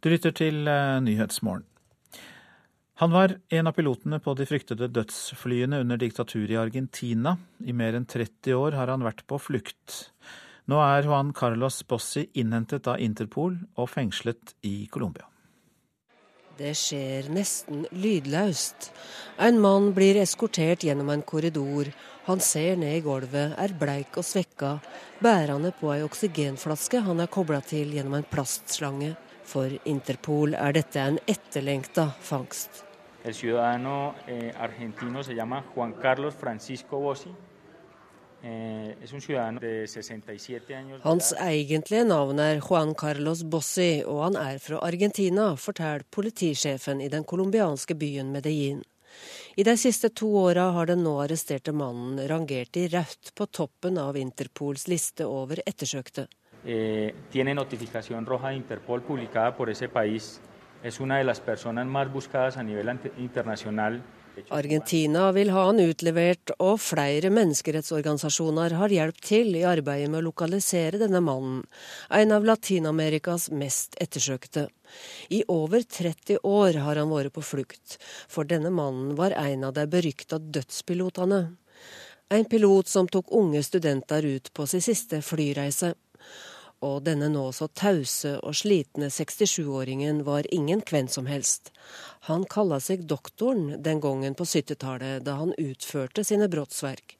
Du lytter til eh, Nyhetsmorgen. Han var en av pilotene på de fryktede dødsflyene under diktaturet i Argentina. I mer enn 30 år har han vært på flukt. Nå er Juan Carlos Bossi innhentet av Interpol og fengslet i Colombia. Det skjer nesten lydløst. En mann blir eskortert gjennom en korridor. Han ser ned i gulvet, er bleik og svekka, bærende på ei oksygenflaske han er kobla til gjennom en plastslange. For Interpol er dette en etterlengta fangst. El ciudadano eh, argentino se llama Juan Carlos Francisco Bossi. Eh, Hans egentlige navn er Juan Carlos Bossi, og han er fra Argentina, forteller politisjefen i den colombianske byen Medellin. I de siste to åra har den nå arresterte mannen rangert i rødt på toppen av Interpols liste over ettersøkte. Eh, tiene notificación roja de Interpol publicada por ese país. Es una de las personas más buscadas a nivel internacional Argentina vil ha han utlevert, og flere menneskerettsorganisasjoner har hjulpet til i arbeidet med å lokalisere denne mannen, en av Latin-Amerikas mest ettersøkte. I over 30 år har han vært på flukt, for denne mannen var en av de berykta dødspilotene. En pilot som tok unge studenter ut på sin siste flyreise. Og denne nå så tause og slitne 67-åringen var ingen hvem som helst. Han kalla seg doktoren den gangen på 70-tallet, da han utførte sine brottsverk.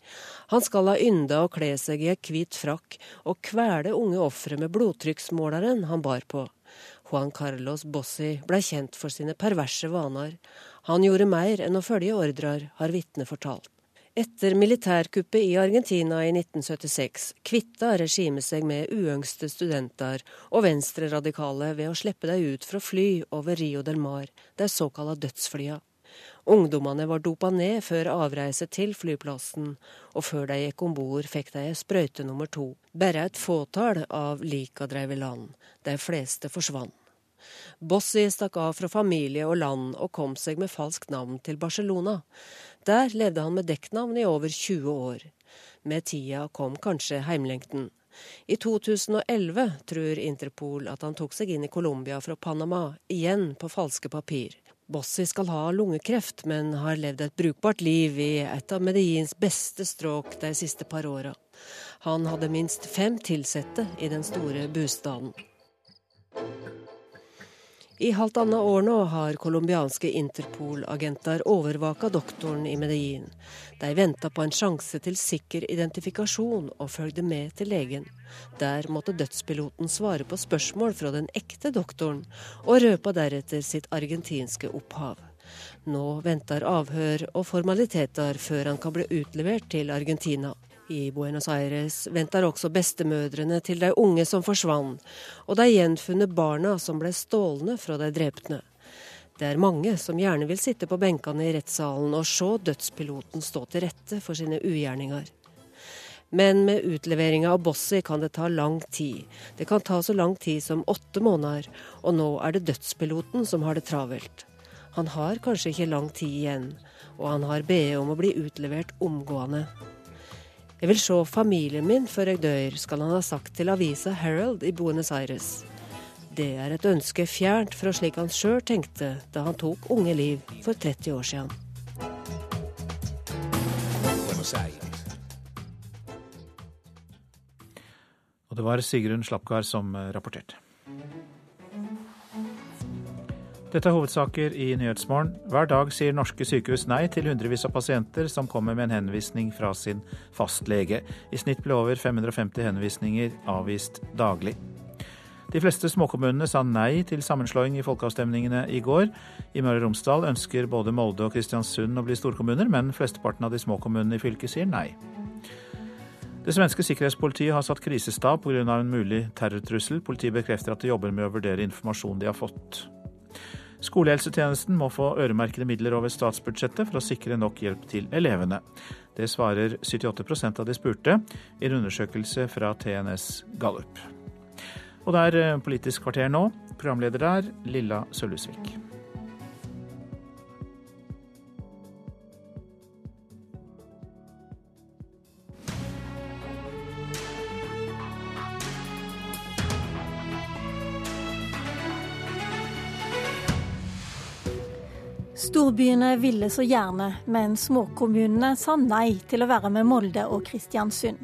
Han skal ha ynda å kle seg i ei hvit frakk og kvele unge ofre med blodtrykksmåleren han bar på. Juan Carlos Bossi blei kjent for sine perverse vaner. Han gjorde mer enn å følge ordrer, har vitnet fortalt. Etter militærkuppet i Argentina i 1976 kvitta regimet seg med uønskede studenter og venstreradikale ved å slippe dem ut fra fly over Rio del Mar, de såkalla dødsflya. Ungdommene var dopa ned før avreise til flyplassen, og før de gikk om bord fikk de sprøyte nummer to. Bare et fåtall av lika dreiv i land. De fleste forsvant. Bossi stakk av fra familie og land og kom seg med falskt navn til Barcelona. Der levde han med dekknavn i over 20 år. Med tida kom kanskje heimlengten. I 2011 tror Interpol at han tok seg inn i Colombia fra Panama, igjen på falske papir. Bossi skal ha lungekreft, men har levd et brukbart liv i et av Medellins beste stråk de siste par åra. Han hadde minst fem ansatte i den store bostaden. I halvannet år nå har colombianske Interpol-agenter overvaka doktoren i Medellin. De venta på en sjanse til sikker identifikasjon og følgde med til legen. Der måtte dødspiloten svare på spørsmål fra den ekte doktoren, og røpa deretter sitt argentinske opphav. Nå venter avhør og formaliteter før han kan bli utlevert til Argentina. I Buenos Aires venter også bestemødrene til de unge som forsvant, og de gjenfunne barna som ble stjålne fra de drepne. Det er mange som gjerne vil sitte på benkene i rettssalen og se dødspiloten stå til rette for sine ugjerninger. Men med utleveringa av Bossi kan det ta lang tid. Det kan ta så lang tid som åtte måneder, og nå er det dødspiloten som har det travelt. Han har kanskje ikke lang tid igjen, og han har bedt om å bli utlevert omgående. Jeg vil se familien min før jeg dør, skal han ha sagt til avisa Herald i Buenos Aires. Det er et ønske fjernt fra slik han sjøl tenkte da han tok unge liv for 30 år siden. Og det var Sigrun Slapgard som eh, rapporterte. Dette er hovedsaker i Nyhetsmorgen. Hver dag sier norske sykehus nei til hundrevis av pasienter som kommer med en henvisning fra sin fastlege. I snitt ble over 550 henvisninger avvist daglig. De fleste småkommunene sa nei til sammenslåing i folkeavstemningene i går. I Møre og Romsdal ønsker både Molde og Kristiansund å bli storkommuner, men flesteparten av de små kommunene i fylket sier nei. Det svenske sikkerhetspolitiet har satt krisestab pga. en mulig terrortrussel. Politiet bekrefter at de jobber med å vurdere informasjon de har fått. Skolehelsetjenesten må få øremerkede midler over statsbudsjettet for å sikre nok hjelp til elevene. Det svarer 78% av de spurte i en undersøkelse fra TNS Gallup. Og det er eh, Politisk kvarter nå. Programleder der Lilla Sølhusvik. Storbyene ville så gjerne, men småkommunene sa nei til å være med Molde og Kristiansund.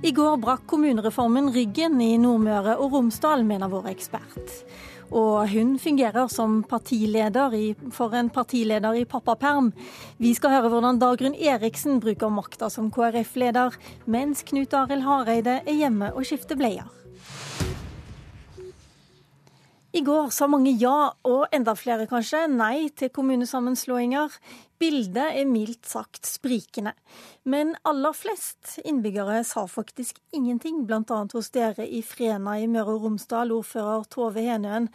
I går brakk kommunereformen ryggen i Nordmøre og Romsdal, mener vår ekspert. Og hun fungerer som partileder i, for en partileder i pappaperm. Vi skal høre hvordan Dagrun Eriksen bruker makta som KrF-leder, mens Knut Arild Hareide er hjemme og skifter bleier. I går sa mange ja, og enda flere kanskje, nei til kommunesammenslåinger. Bildet er mildt sagt sprikende. Men aller flest innbyggere sa faktisk ingenting, bl.a. hos dere i Frena i Møre og Romsdal, ordfører Tove Henøen.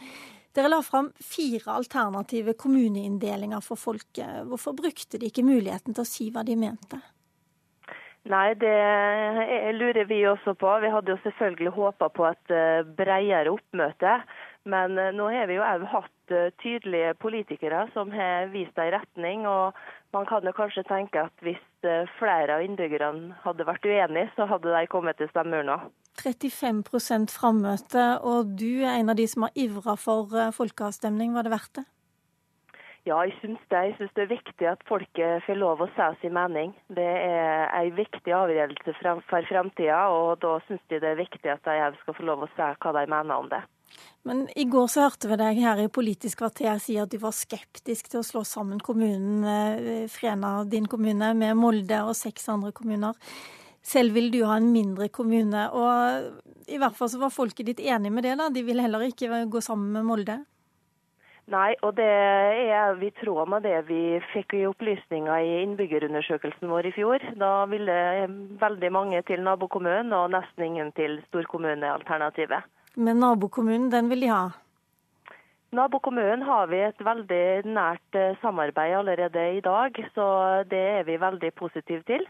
Dere la fram fire alternative kommuneinndelinger for folket. Hvorfor brukte de ikke muligheten til å si hva de mente? Nei, det lurer vi også på. Vi hadde jo selvfølgelig håpa på et eh, bredere oppmøte. Men eh, nå har vi jo òg hatt eh, tydelige politikere som har vist en retning. og Man kan jo kanskje tenke at hvis eh, flere av innbyggerne hadde vært uenige, så hadde de kommet til stemmeurna. 35% frammøte, og du er en av de som har ivra for folkeavstemning. Var det verdt det? Ja, jeg syns det. Jeg syns det er viktig at folket får lov å si sin mening. Det er en viktig avgjørelse for framtida, og da syns de det er viktig at de skal få lov å si hva de mener om det. Men i går så hørte vi deg her i Politisk kvarter si at du var skeptisk til å slå sammen kommunen eh, Frena, din kommune, med Molde og seks andre kommuner. Selv vil du ha en mindre kommune. Og i hvert fall så var folket ditt enig med det, da. De vil heller ikke gå sammen med Molde. Nei, og det er i tråd med det vi fikk i opplysninger i innbyggerundersøkelsen vår i fjor. Da ville veldig mange til nabokommunen og nesten ingen til storkommunealternativet. Men nabokommunen, den vil de ha? Nabokommunen har vi et veldig nært eh, samarbeid allerede i dag, så det er vi veldig positive til.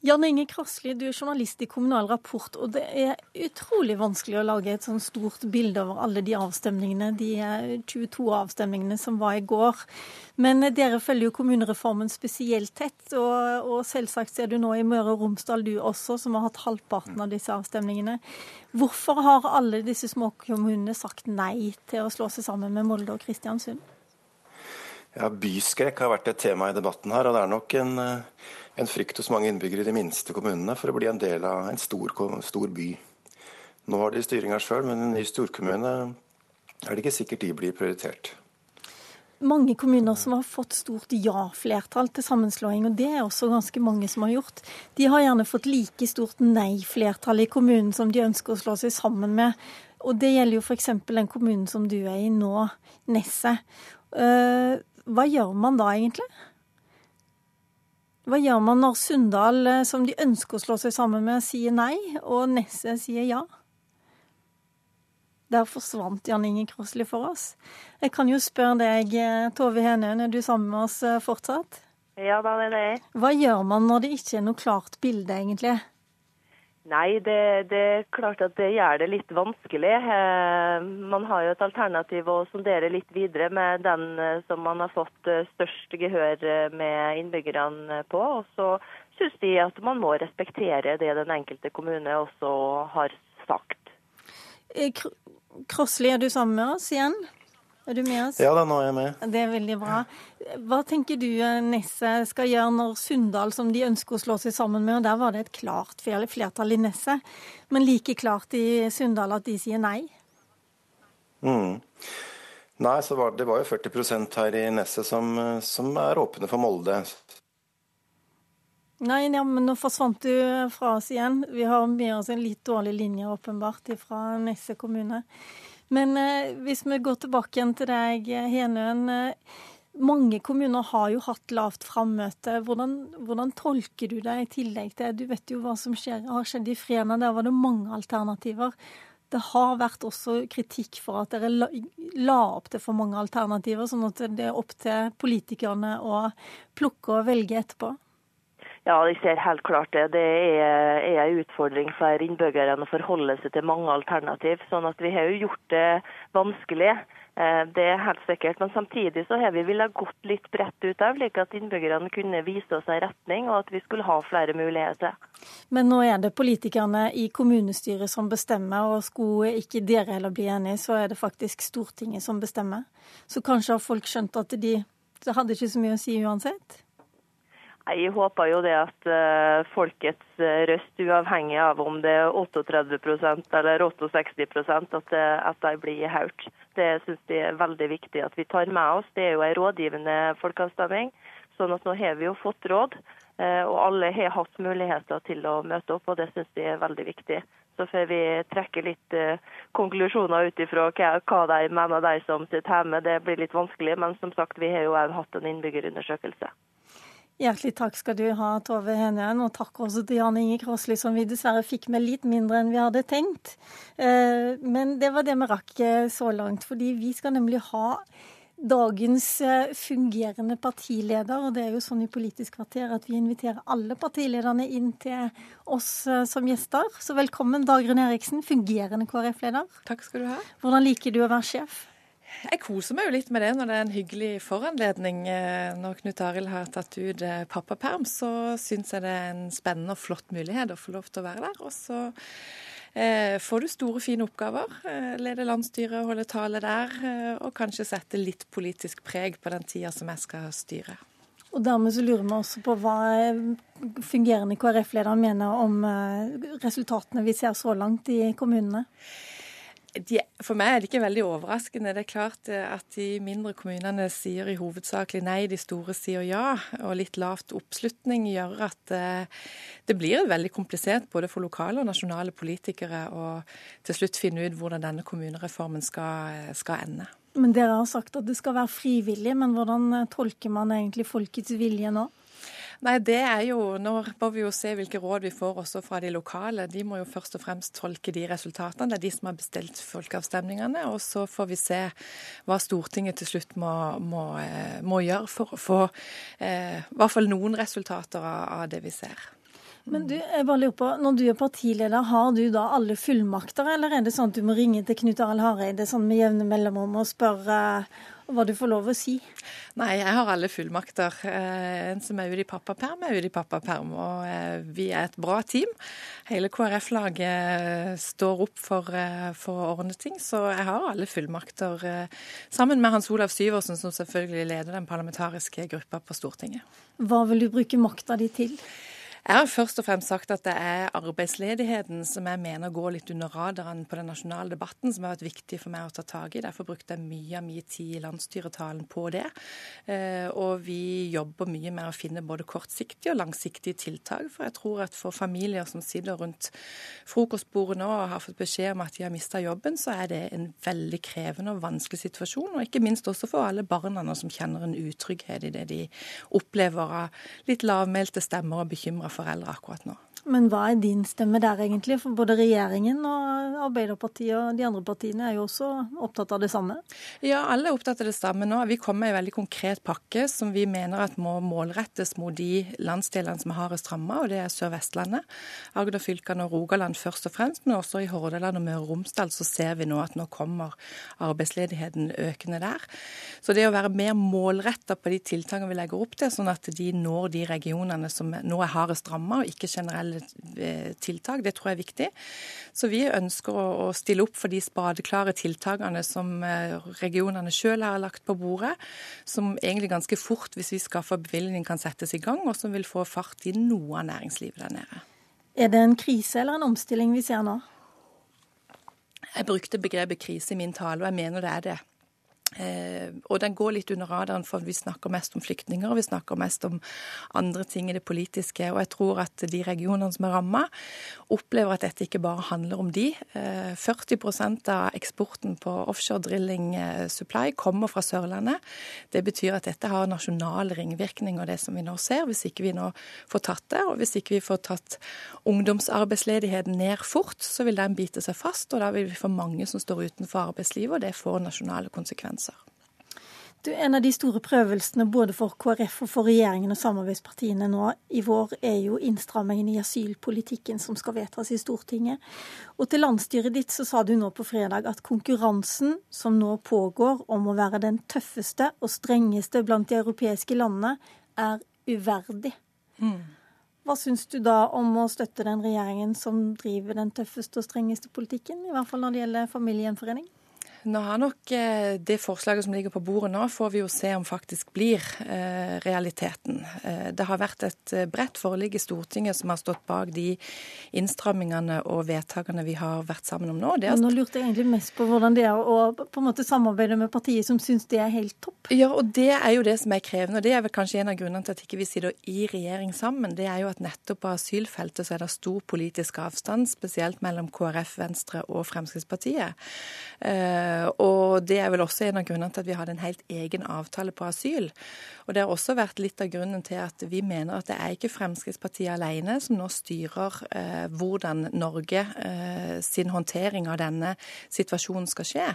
Jan Inge Krasli, du er journalist i Kommunal Rapport, og det er utrolig vanskelig å lage et sånn stort bilde over alle de avstemningene, de 22 avstemningene som var i går. Men dere følger jo kommunereformen spesielt tett, og, og selvsagt ser du nå i Møre og Romsdal du også, som har hatt halvparten av disse avstemningene. Hvorfor har alle disse småkommunene sagt nei til å slå seg sammen med Molde og Kristiansund? Ja, Byskrekk har vært et tema i debatten her, og det er nok en en frykt hos mange innbyggere i de minste kommunene for å bli en del av en stor, stor by. Nå har de styringa sjøl, men en ny storkommune er det ikke sikkert de blir prioritert. Mange kommuner som har fått stort ja-flertall til sammenslåing, og det er også ganske mange som har gjort. De har gjerne fått like stort nei-flertall i kommunen som de ønsker å slå seg sammen med. Og det gjelder jo f.eks. den kommunen som du er i nå, Nesset. Eh, hva gjør man da egentlig? Hva gjør man når Sunndal, eh, som de ønsker å slå seg sammen med, sier nei, og Nesset sier ja? Der forsvant Jan Inge Krosli for oss. Jeg kan jo spørre deg, eh, Tove Henøen, er du sammen med oss eh, fortsatt? Ja, da er det Hva gjør man når det ikke er noe klart bilde, egentlig? Nei, det, det, er klart at det gjør det litt vanskelig. Eh, man har jo et alternativ å sondere litt videre med den som man har fått størst gehør med innbyggerne på. Og så syns de at man må respektere det den enkelte kommune også har sagt. Krossli, er du sammen med oss igjen? Er du med oss? Ja da, nå er jeg med. Det er veldig bra. Hva tenker du Nesset skal gjøre når Sunndal, som de ønsker å slå seg sammen med, og der var det et klart flertall i Nesset, men like klart i Sunndal at de sier nei? Mm. Nei, så var, det var jo 40% her i Nesset som, som er åpne for Molde. Nei, ja, men nå forsvant du fra oss igjen. Vi har med oss en litt dårlig linje, åpenbart, fra Nesse kommune. Men eh, hvis vi går tilbake igjen til deg, Henøen. Eh, mange kommuner har jo hatt lavt frammøte. Hvordan, hvordan, tolker du det i tillegg til Du vet jo hva som skjer, har skjedd i Frena. Der var det mange alternativer. Det har vært også kritikk for at dere la, la opp til for mange alternativer, sånn at det er opp til politikerne å plukke og velge etterpå. Ja, jeg ser helt klart det. Det er, er en utfordring for innbyggerne å forholde seg til mange alternativ. sånn at vi har jo gjort det vanskelig. Eh, det er helt sikkert. Men samtidig så har vi villet gått litt bredt ut av, slik at innbyggerne kunne vise oss en retning, og at vi skulle ha flere muligheter. Men nå er det politikerne i kommunestyret som bestemmer, og skulle ikke dere heller bli enige, så er det faktisk Stortinget som bestemmer. Så kanskje har folk skjønt at de det hadde ikke så mye å si uansett? Jeg håper jo det at uh, folkets eh, røst, uavhengig av om det er 38% eller 68% at, det, at de blir hørt. Det syns jeg er veldig viktig at vi tar med oss. Det er jo en rådgivende folkeavstemning. sånn at nå har vi jo fått råd, og alle har hatt muligheter til å møte opp. og Det syns jeg er veldig viktig. Så får vi trekke litt konklusjoner ut ifra hva, de mener, de som sitter hjemme. Det blir litt vanskelig, men som sagt, vi har jo òg hatt en innbyggerundersøkelse. Hjertelig takk skal du ha, Tove Henøen, og takk også til Jan Inge Krosli, som vi dessverre fikk med litt mindre enn vi hadde tenkt. Eh, men det var det vi rakk eh, så langt, fordi vi skal nemlig ha dagens eh, fungerende partileder. Og det er jo sånn i Politisk kvarter at vi inviterer alle partilederne inn til oss som gjester. Så velkommen, Dagrun Eriksen, fungerende KrF-leder. Takk skal du ha. Hvordan liker du å være sjef? Jeg koser meg jo litt med det når det er en hyggelig foranledning. Eh, når Knut Arild har tatt ut eh, pappaperm, så syns jeg det er en spennende og flott mulighet å få lov til å være der. Og så eh, får du store, fine oppgaver. Eh, lede landsstyret, holde tale der, og kanskje sette litt politisk preg på den tida som jeg skal styre. Og dermed så lurer vi også på hva fungerende KrF-leder mener om resultatene vi ser så langt i kommunene? De, for meg er det ikke veldig overraskende. Det er klart eh, at de mindre kommunene sier i hovedsakelig nei, de store sier ja. Og litt lavt oppslutning gjør at eh, det blir veldig komplisert både for lokale og nasjonale politikere å til slutt finne ut hvordan denne kommunereformen skal, eh, skal ende. Men Dere har sagt at det skal være frivillig, men hvordan tolker man egentlig folkets vilje nå? Nei, det er jo, Nå må vi jo se hvilke råd vi får også fra de lokale. De må jo først og fremst tolke de resultatene. Det er de som har bestilt folkeavstemningene. Og så får vi se hva Stortinget til slutt må, må, eh, må gjøre for å få eh, i hvert fall noen resultater av, av det vi ser. Men du, jeg bare lurer på, Når du er partileder, har du da alle fullmakter, eller er det sånn at du må ringe til Knut Arild Hareide sånn med jevne mellomrom og spørre hva du får lov å si? Nei, jeg har alle fullmakter. Eh, en som er ute i pappaperm, er ute i pappaperm. Og eh, vi er et bra team. Hele KrF-laget står opp for, eh, for, å ordne ting, så jeg har alle fullmakter. Sammen med Hans Olav Syversen, som selvfølgelig leder den parlamentariske gruppa på Stortinget. Hva vil du bruke makta di til? Jeg har først og fremst sagt at det er arbeidsledigheten som jeg mener går litt under radaren på den nasjonale debatten, som har vært viktig for meg å ta tak i. Derfor brukte jeg mye av min tid i landsstyretalen på det. Eh, og vi jobber mye med å finne både kortsiktige og langsiktige tiltak. For jeg tror at for familier som sitter rundt frokostbordet nå og har fått beskjed om at de har mista jobben, så er det en veldig krevende og vanskelig situasjon. Og ikke minst også for alle barna som kjenner en utrygghet i det de opplever av litt lavmælte stemmer og bekymra foreldre akkurat nå. Men hva er din stemme der, egentlig? For både regjeringen og Arbeiderpartiet og de andre partiene er jo også opptatt av det samme? Ja, alle er opptatt av det samme nå. Vi kommer med en veldig konkret pakke som vi mener at må målrettes mot de landsdelene som er hardest ramma, og det er Sør-Vestlandet. Agder-fylkene og Rogaland først og fremst, men også i Hordaland og Møre og Romsdal så ser vi nå at nå kommer arbeidsledigheten økende der. Så det å være mer målretta på de tiltakene vi legger opp til, sånn at de når de regionene som nå er hardest ramma, og ikke generelle tiltak. Det tror jeg er viktig. Så vi ønsker å stille opp for de spadeklare tiltakene som eh, regionene sjøl har lagt på bordet, som egentlig ganske fort, hvis vi skaffer bevilgning, kan settes i gang, og som vil få fart i noe av næringslivet der nede. Er det en krise eller en omstilling vi ser nå? Jeg brukte begrepet krise i min tale, og jeg mener det er det. Eh, og den går litt under radaren, for vi snakker mest om flyktninger og vi snakker mest om andre ting i det politiske. Og jeg tror at de regionene som er ramma, opplever at dette ikke bare handler om de. Eh, 40% av eksporten på offshore drilling eh, supply kommer fra Sørlandet. Det betyr at dette har nasjonale ringvirkninger, det som vi nå ser, hvis ikke vi nå får tatt det. Og hvis ikke vi får tatt ungdomsarbeidsledigheten ned fort, så vil den bite seg fast. Og da vil vi få mange som står utenfor arbeidslivet, og det får nasjonale konsekvenser. Du, en av de store prøvelsene både for KrF og for regjeringen og samarbeidspartiene nå i vår er jo innstrammingen i asylpolitikken som skal vedtas i Stortinget. Og til landsstyret ditt så sa du nå på fredag at konkurransen som nå pågår om å være den tøffeste og strengeste blant de europeiske landene, er uverdig. Mm. Hva syns du da om å støtte den regjeringen som driver den tøffeste og strengeste politikken, i hvert fall når det gjelder familiegjenforening? Nå har nok eh, det forslaget som ligger på bordet nå, får vi jo se om faktisk blir eh, realiteten. Eh, det har vært et bredt forlik i Stortinget som har stått bak de innstrammingene og vedtakene vi har vært sammen om nå. Er... Nå lurte jeg egentlig mest på hvordan det er å på en måte samarbeide med partier som syns det er helt topp. Ja, og det er jo det som er krevende. og Det er vel kanskje en av grunnene til at ikke vi sitter i regjering sammen. Det er jo at nettopp på asylfeltet så er det stor politisk avstand, spesielt mellom KrF, Venstre og Fremskrittspartiet. Eh, og det er vel også en av grunnene til at vi hadde en helt egen avtale på asyl. Og det har også vært litt av grunnen til at vi mener at det er ikke Fremskrittspartiet alene som nå styrer eh, hvordan Norge eh, sin håndtering av denne situasjonen skal skje.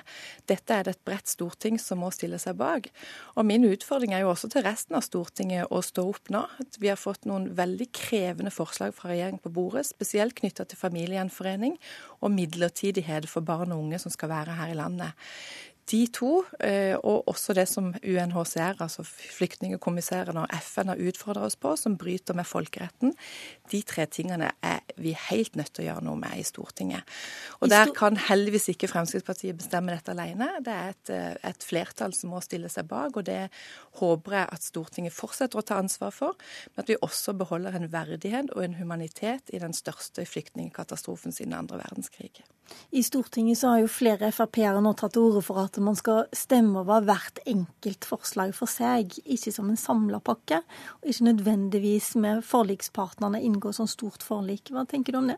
Dette er det et bredt storting som må stille seg bak. Og min utfordring er jo også til resten av Stortinget å stå opp nå. Vi har fått noen veldig krevende forslag fra regjeringen på bordet, spesielt knytta til familiegjenforening og midlertidighet for barn og unge som skal være her i landet. De to, eh, og også det som UNHCR, altså flyktningkommissæren og FN har utfordra oss på, som bryter med folkeretten, de tre tingene er vi helt nødt til å gjøre noe med i Stortinget. Og der kan heldigvis ikke Fremskrittspartiet bestemme dette alene. Det er et, eh, et flertall som må stille seg bak, og det håper jeg at Stortinget fortsetter å ta ansvar for. Men at vi også beholder en verdighet og en humanitet i den største flyktningkatastrofen siden andre verdenskrig. I Stortinget så har jo flere Frp-ere nå tatt til orde for at man skal stemme over hvert enkelt forslag for seg, ikke som en samla pakke, og ikke nødvendigvis med forlikspartnerne inngå sånn stort forlik. Hva tenker du om det?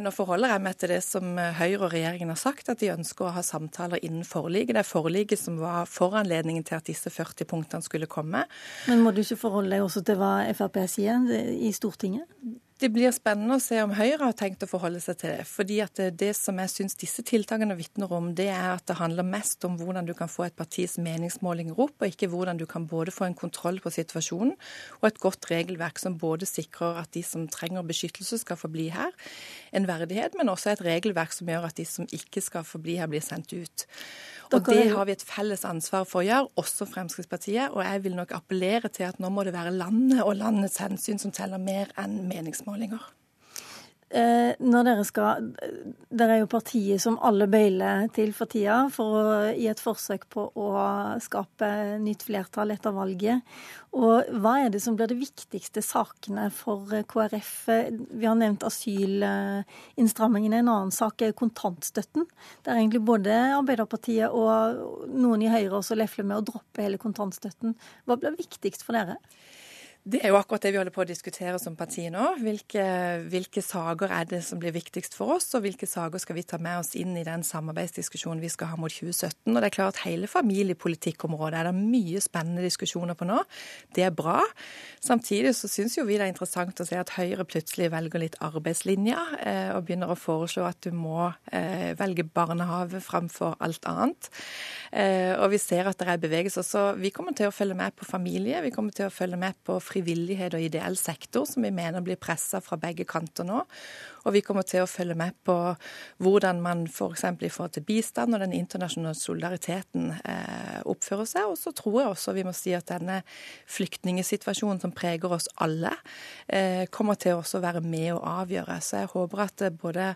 Nå forholder jeg meg til det som Høyre og regjeringen har sagt, at de ønsker å ha samtaler innen forliket. Det er forliket som var foranledningen til at disse 40 punktene skulle komme. Men må du ikke forholde deg også til hva Frp sier i Stortinget? Det blir spennende å se om Høyre har tenkt å forholde seg til det. Fordi at det som jeg syns disse tiltakene vitner om, det er at det handler mest om hvordan du kan få et partis meningsmålinger opp, og ikke hvordan du kan både få en kontroll på situasjonen og et godt regelverk som både sikrer at de som trenger beskyttelse, skal få bli her, en verdighet, men også et regelverk som gjør at de som ikke skal få bli her, blir sendt ut. Og Det har vi et felles ansvar for å gjøre, også Fremskrittspartiet. Og jeg vil nok appellere til at nå må det være landet og landets hensyn som teller mer enn meningsmålinger. Eh, når dere skal Dere er jo partiet som alle bøyler til for tida, for å, i et forsøk på å skape nytt flertall etter valget. Og hva er det som blir de viktigste sakene for KrF? Vi har nevnt asylinnstrammingene. En annen sak er kontantstøtten. Der egentlig både Arbeiderpartiet og noen i Høyre også lefler med å droppe hele kontantstøtten. Hva blir viktigst for dere? Det er jo akkurat det vi holder på å diskutere som parti nå. Hvilke, hvilke, saker er det som blir viktigst for oss, og hvilke saker skal vi ta med oss inn i den samarbeidsdiskusjonen vi skal ha mot 2017. Og det er klart Hele familiepolitikkområdet er det mye spennende diskusjoner på nå. Det er bra. Samtidig så syns jo vi det er interessant å se at Høyre plutselig velger litt arbeidslinja, eh, og begynner å foreslå at du må eh, velge barnehage framfor alt annet. Eh, og vi ser at det er bevegelser. Så vi kommer til å følge med på familie, vi kommer til å følge med på frivillighet og ideell sektor, som vi mener blir pressa fra begge kanter nå. Og vi kommer til å følge med på hvordan man f.eks. For i forhold til bistand og den internasjonale solidariteten eh, oppfører seg. Og så tror jeg også vi må si at denne flyktningsituasjonen som preger oss alle, eh, kommer til å også være med å avgjøre. Så jeg håper at både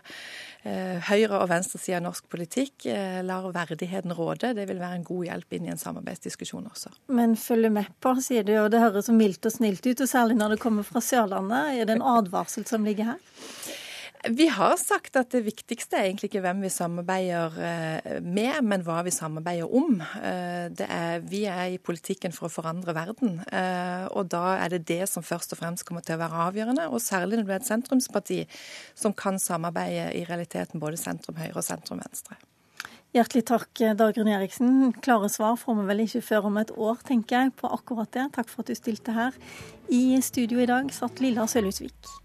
eh, høyre- og venstresida av norsk politikk eh, lar verdigheten råde. Det vil være en god hjelp inn i en samarbeidsdiskusjon også. Men følge med på, sier du, og det høres så mildt og snilt ut, og særlig når det kommer fra Sørlandet. Er det en advarsel som ligger her? Vi har sagt at det viktigste er egentlig ikke hvem vi samarbeider eh, med, men hva vi samarbeider om. Eh, er, vi er i politikken for å forandre verden, eh, og da er det det som først og fremst kommer til å være avgjørende. Og særlig når du er et sentrumsparti som kan samarbeide i realiteten både sentrum høyre og sentrum venstre. Hjertelig takk, Dagrun Eriksen. Klare svar får vi vel ikke før om et år, tenker jeg, på akkurat det. Takk for at du stilte her. I studio i dag satt Lilla Sølhusvik.